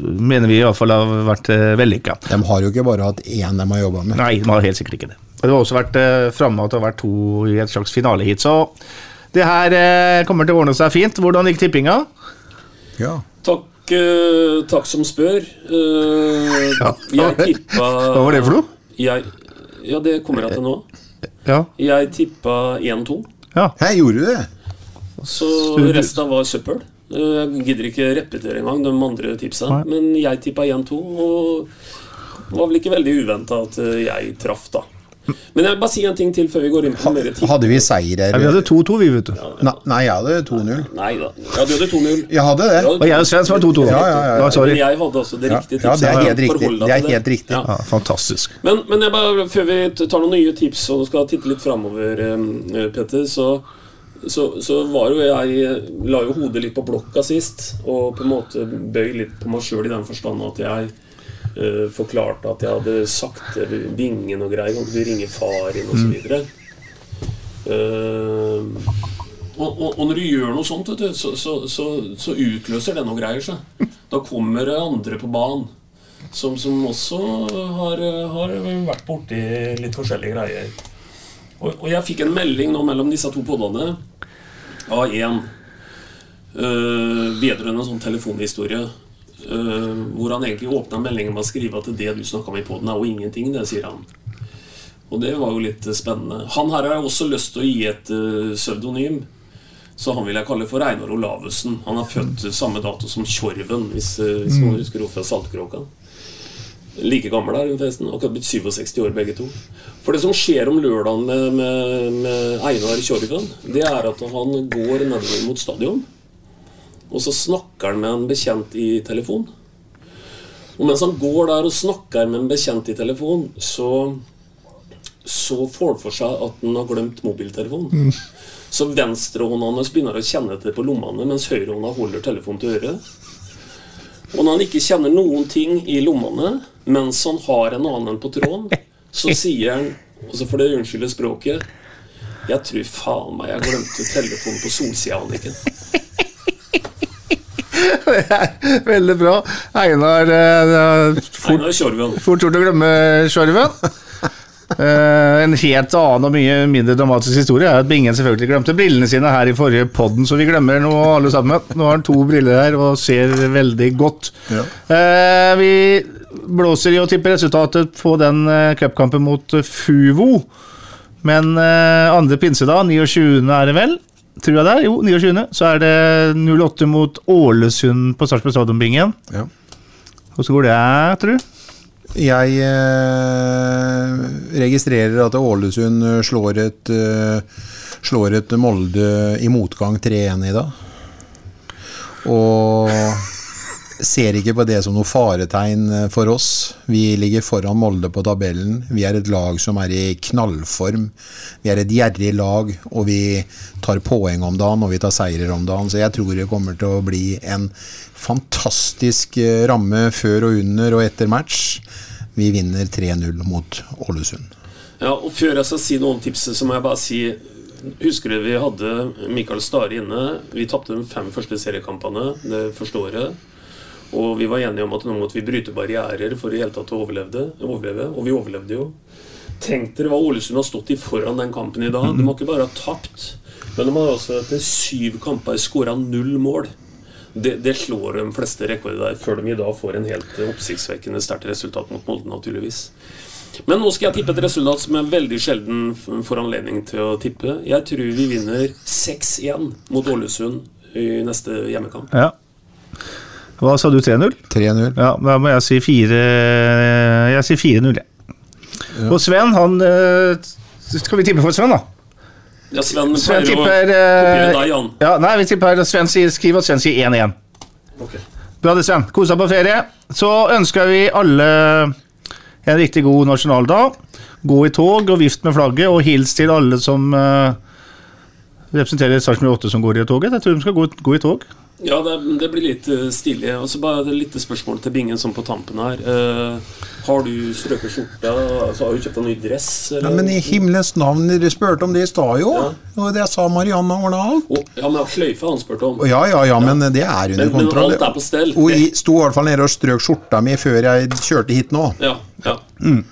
mener vi i hvert fall har vært eh, vellykka. De har jo ikke bare hatt én de har jobba med. Nei, de har helt sikkert ikke det. Det har også vært eh, framme at det har vært to i et slags finaleheat. Så det her eh, kommer til å ordne seg fint. Hvordan gikk tippinga? Ja. Takk, takk som spør. Jeg tippa (laughs) Hva var det for noe? Jeg, ja, det kommer jeg til nå. Ja. Jeg tippa 1-2. ja. Her gjorde du det! Så resten var søppel. Eh, Jeg gidder ikke repetere engang de andre tipsa. Men jeg tippa 1-2, og det var vel ikke veldig uventa at eh, jeg traff, da. Men jeg vil bare si en ting til før vi går inn på mer tid. Hadde vi seier Ja, vi hadde 2-2, vi, vet du. Nei, nei, jeg hadde 2-0. Nei da. Ja, du hadde 2-0. Jeg hadde det. Og jeg og Sven som var 2-2. Ja, ja, ja, ja. Ja, sorry. Men jeg hadde også det riktige tipset. ja, det er helt riktig. Det er helt riktig. Ja. Ja, fantastisk. Men, men jeg bare, før vi tar noen nye tips og skal titte litt framover, eh, Petter, så, så, så var jo jeg La jo hodet litt på blokka sist, og på en måte bøy litt på meg sjøl i den forstand at jeg uh, forklarte at jeg hadde sagt Bingen og greier, kan du ringe far inn, og så videre. Eh, og, og, og når du gjør noe sånt, du, så, så, så, så utløser det noe greier seg. Da kommer det andre på banen som, som også har, har vært borti litt forskjellige greier. Og, og jeg fikk en melding nå mellom disse to podene av en uh, vedrørende en sånn telefonhistorie. Uh, hvor han egentlig åpna meldingen med å skrive at det du snakka om i poden, er jo ingenting, det, sier han. Og det var jo litt eh, spennende. Han her har jeg også lyst til å gi et uh, pseudonym. Så han vil jeg kalle for Einar Olavussen. Han er født samme dato som Tjorven, hvis, hvis noen husker henne fra Saltkråka. Like gammel er hun forresten. Akkurat blitt 67 år begge to. For det som skjer om lørdagen med, med, med Einar Tjorven, det er at han går nedover mot stadion, og så snakker han med en bekjent i telefon. Og mens han går der og snakker med en bekjent i telefon, så, så får han for seg at han har glemt mobiltelefonen. Så venstrehånda hans begynner å kjenne etter på lommene, mens høyrehånda holder telefonen til øret. Og når han ikke kjenner noen ting i lommene, mens han har en annen på tråden, så (laughs) sier han, og så får det unnskylde språket Jeg tror faen meg jeg glemte telefonen på solsida, Anniken. (laughs) Veldig bra. Einar eh, fort, Einar fort gjort å glemme Sjorven. (laughs) Eh, en helt annen og mye mindre dramatisk historie er at Bingen selvfølgelig glemte brillene sine her i forrige podden, så vi glemmer nå alle sammen. Nå har han to briller her og ser veldig godt. Ja. Eh, vi blåser i å tippe resultatet på den eh, cupkampen mot eh, Fuvo. Men eh, andre pinsedag, 29. er det vel? Tror jeg det er? Jo, 29. Så er det 08 mot Ålesund på Sarpsborg Stadion-bingen. Ja. Hvordan går det, tror du? Jeg eh, registrerer at Ålesund slår et, eh, slår et Molde i motgang 3-1 i dag. Og ser ikke på det som noe faretegn eh, for oss. Vi ligger foran Molde på tabellen. Vi er et lag som er i knallform. Vi er et gjerrig lag, og vi tar poeng om dagen og vi tar seirer om dagen. Så jeg tror det kommer til å bli en fantastisk eh, ramme før og under og etter match. Vi vinner 3-0 mot Ålesund. Ja, og Før jeg skal si noe om tipset, så må jeg bare si Husker du vi hadde Mikael Stare inne? Vi tapte de fem første seriekampene det første året. Og vi var enige om at nå måtte vi bryte barrierer for i hele tatt å overleve. Og vi overlevde jo. Tenk dere hva Ålesund har stått i foran den kampen i dag. De har ikke bare tapt, men de har også etter syv kamper skåra null mål. Det, det slår de fleste rekorder der, før de i dag får en helt oppsiktsvekkende sterkt resultat mot Molde, naturligvis. Men nå skal jeg tippe et resultat som jeg veldig sjelden får anledning til å tippe. Jeg tror vi vinner 6-1 mot Ålesund i neste hjemmekamp. Ja. Hva sa du, 3-0? 3-0. Ja, da må jeg si 4 Jeg sier 4-0, jeg. Og Sven, han eh, Skal vi tippe for Sven, da? Ja, Sven, Sven tipper eh, deg, Jan. ja, Nei, vi tipper Sven sier, skriver at Sven sier 1-1. Okay. Bra det, Sven. Kos deg på ferie. Så ønsker vi alle en riktig god nasjonaldag. Gå i tog og vift med flagget, og hils til alle som uh, representerer Sarpsborg 8 som går i toget. Jeg tror de skal gå, gå i tog. Ja, det, det blir litt eh, stilig. Og så bare et lite spørsmål til Bingen sånn på tampen her. Uh, har du strøket skjorta? Altså, har du kjøpt deg ny dress? Ja, men i himmelens navn, dere spurte om det i stad jo. Og det sa Marianne Årdal. Ja, men sløyfe han spurte om. Ja, ja, ja, men det er under Men- men alt er på stell. Hun i- sto i hvert fall nede og strøk skjorta mi før jeg kjørte hit nå. Ja, ja. Mm.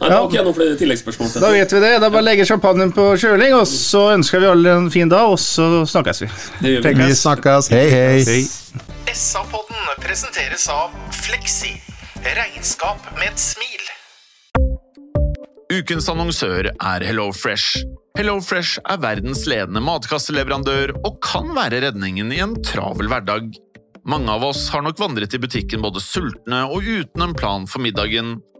Nei, da okay, noen flere tilleggsspørsmål. til Da vet vi det. Da bare legger champagnen på kjøling, og så ønsker vi alle en fin dag, og så snakkes vi. Det gjør vi. Vi snakkes. Hei, hei. SA-podden presenteres av Fleksi. Regnskap med et smil. Ukens annonsør er HelloFresh. HelloFresh er verdens ledende matkasseleverandør og kan være redningen i en travel hverdag. Mange av oss har nok vandret i butikken både sultne og uten en plan for middagen,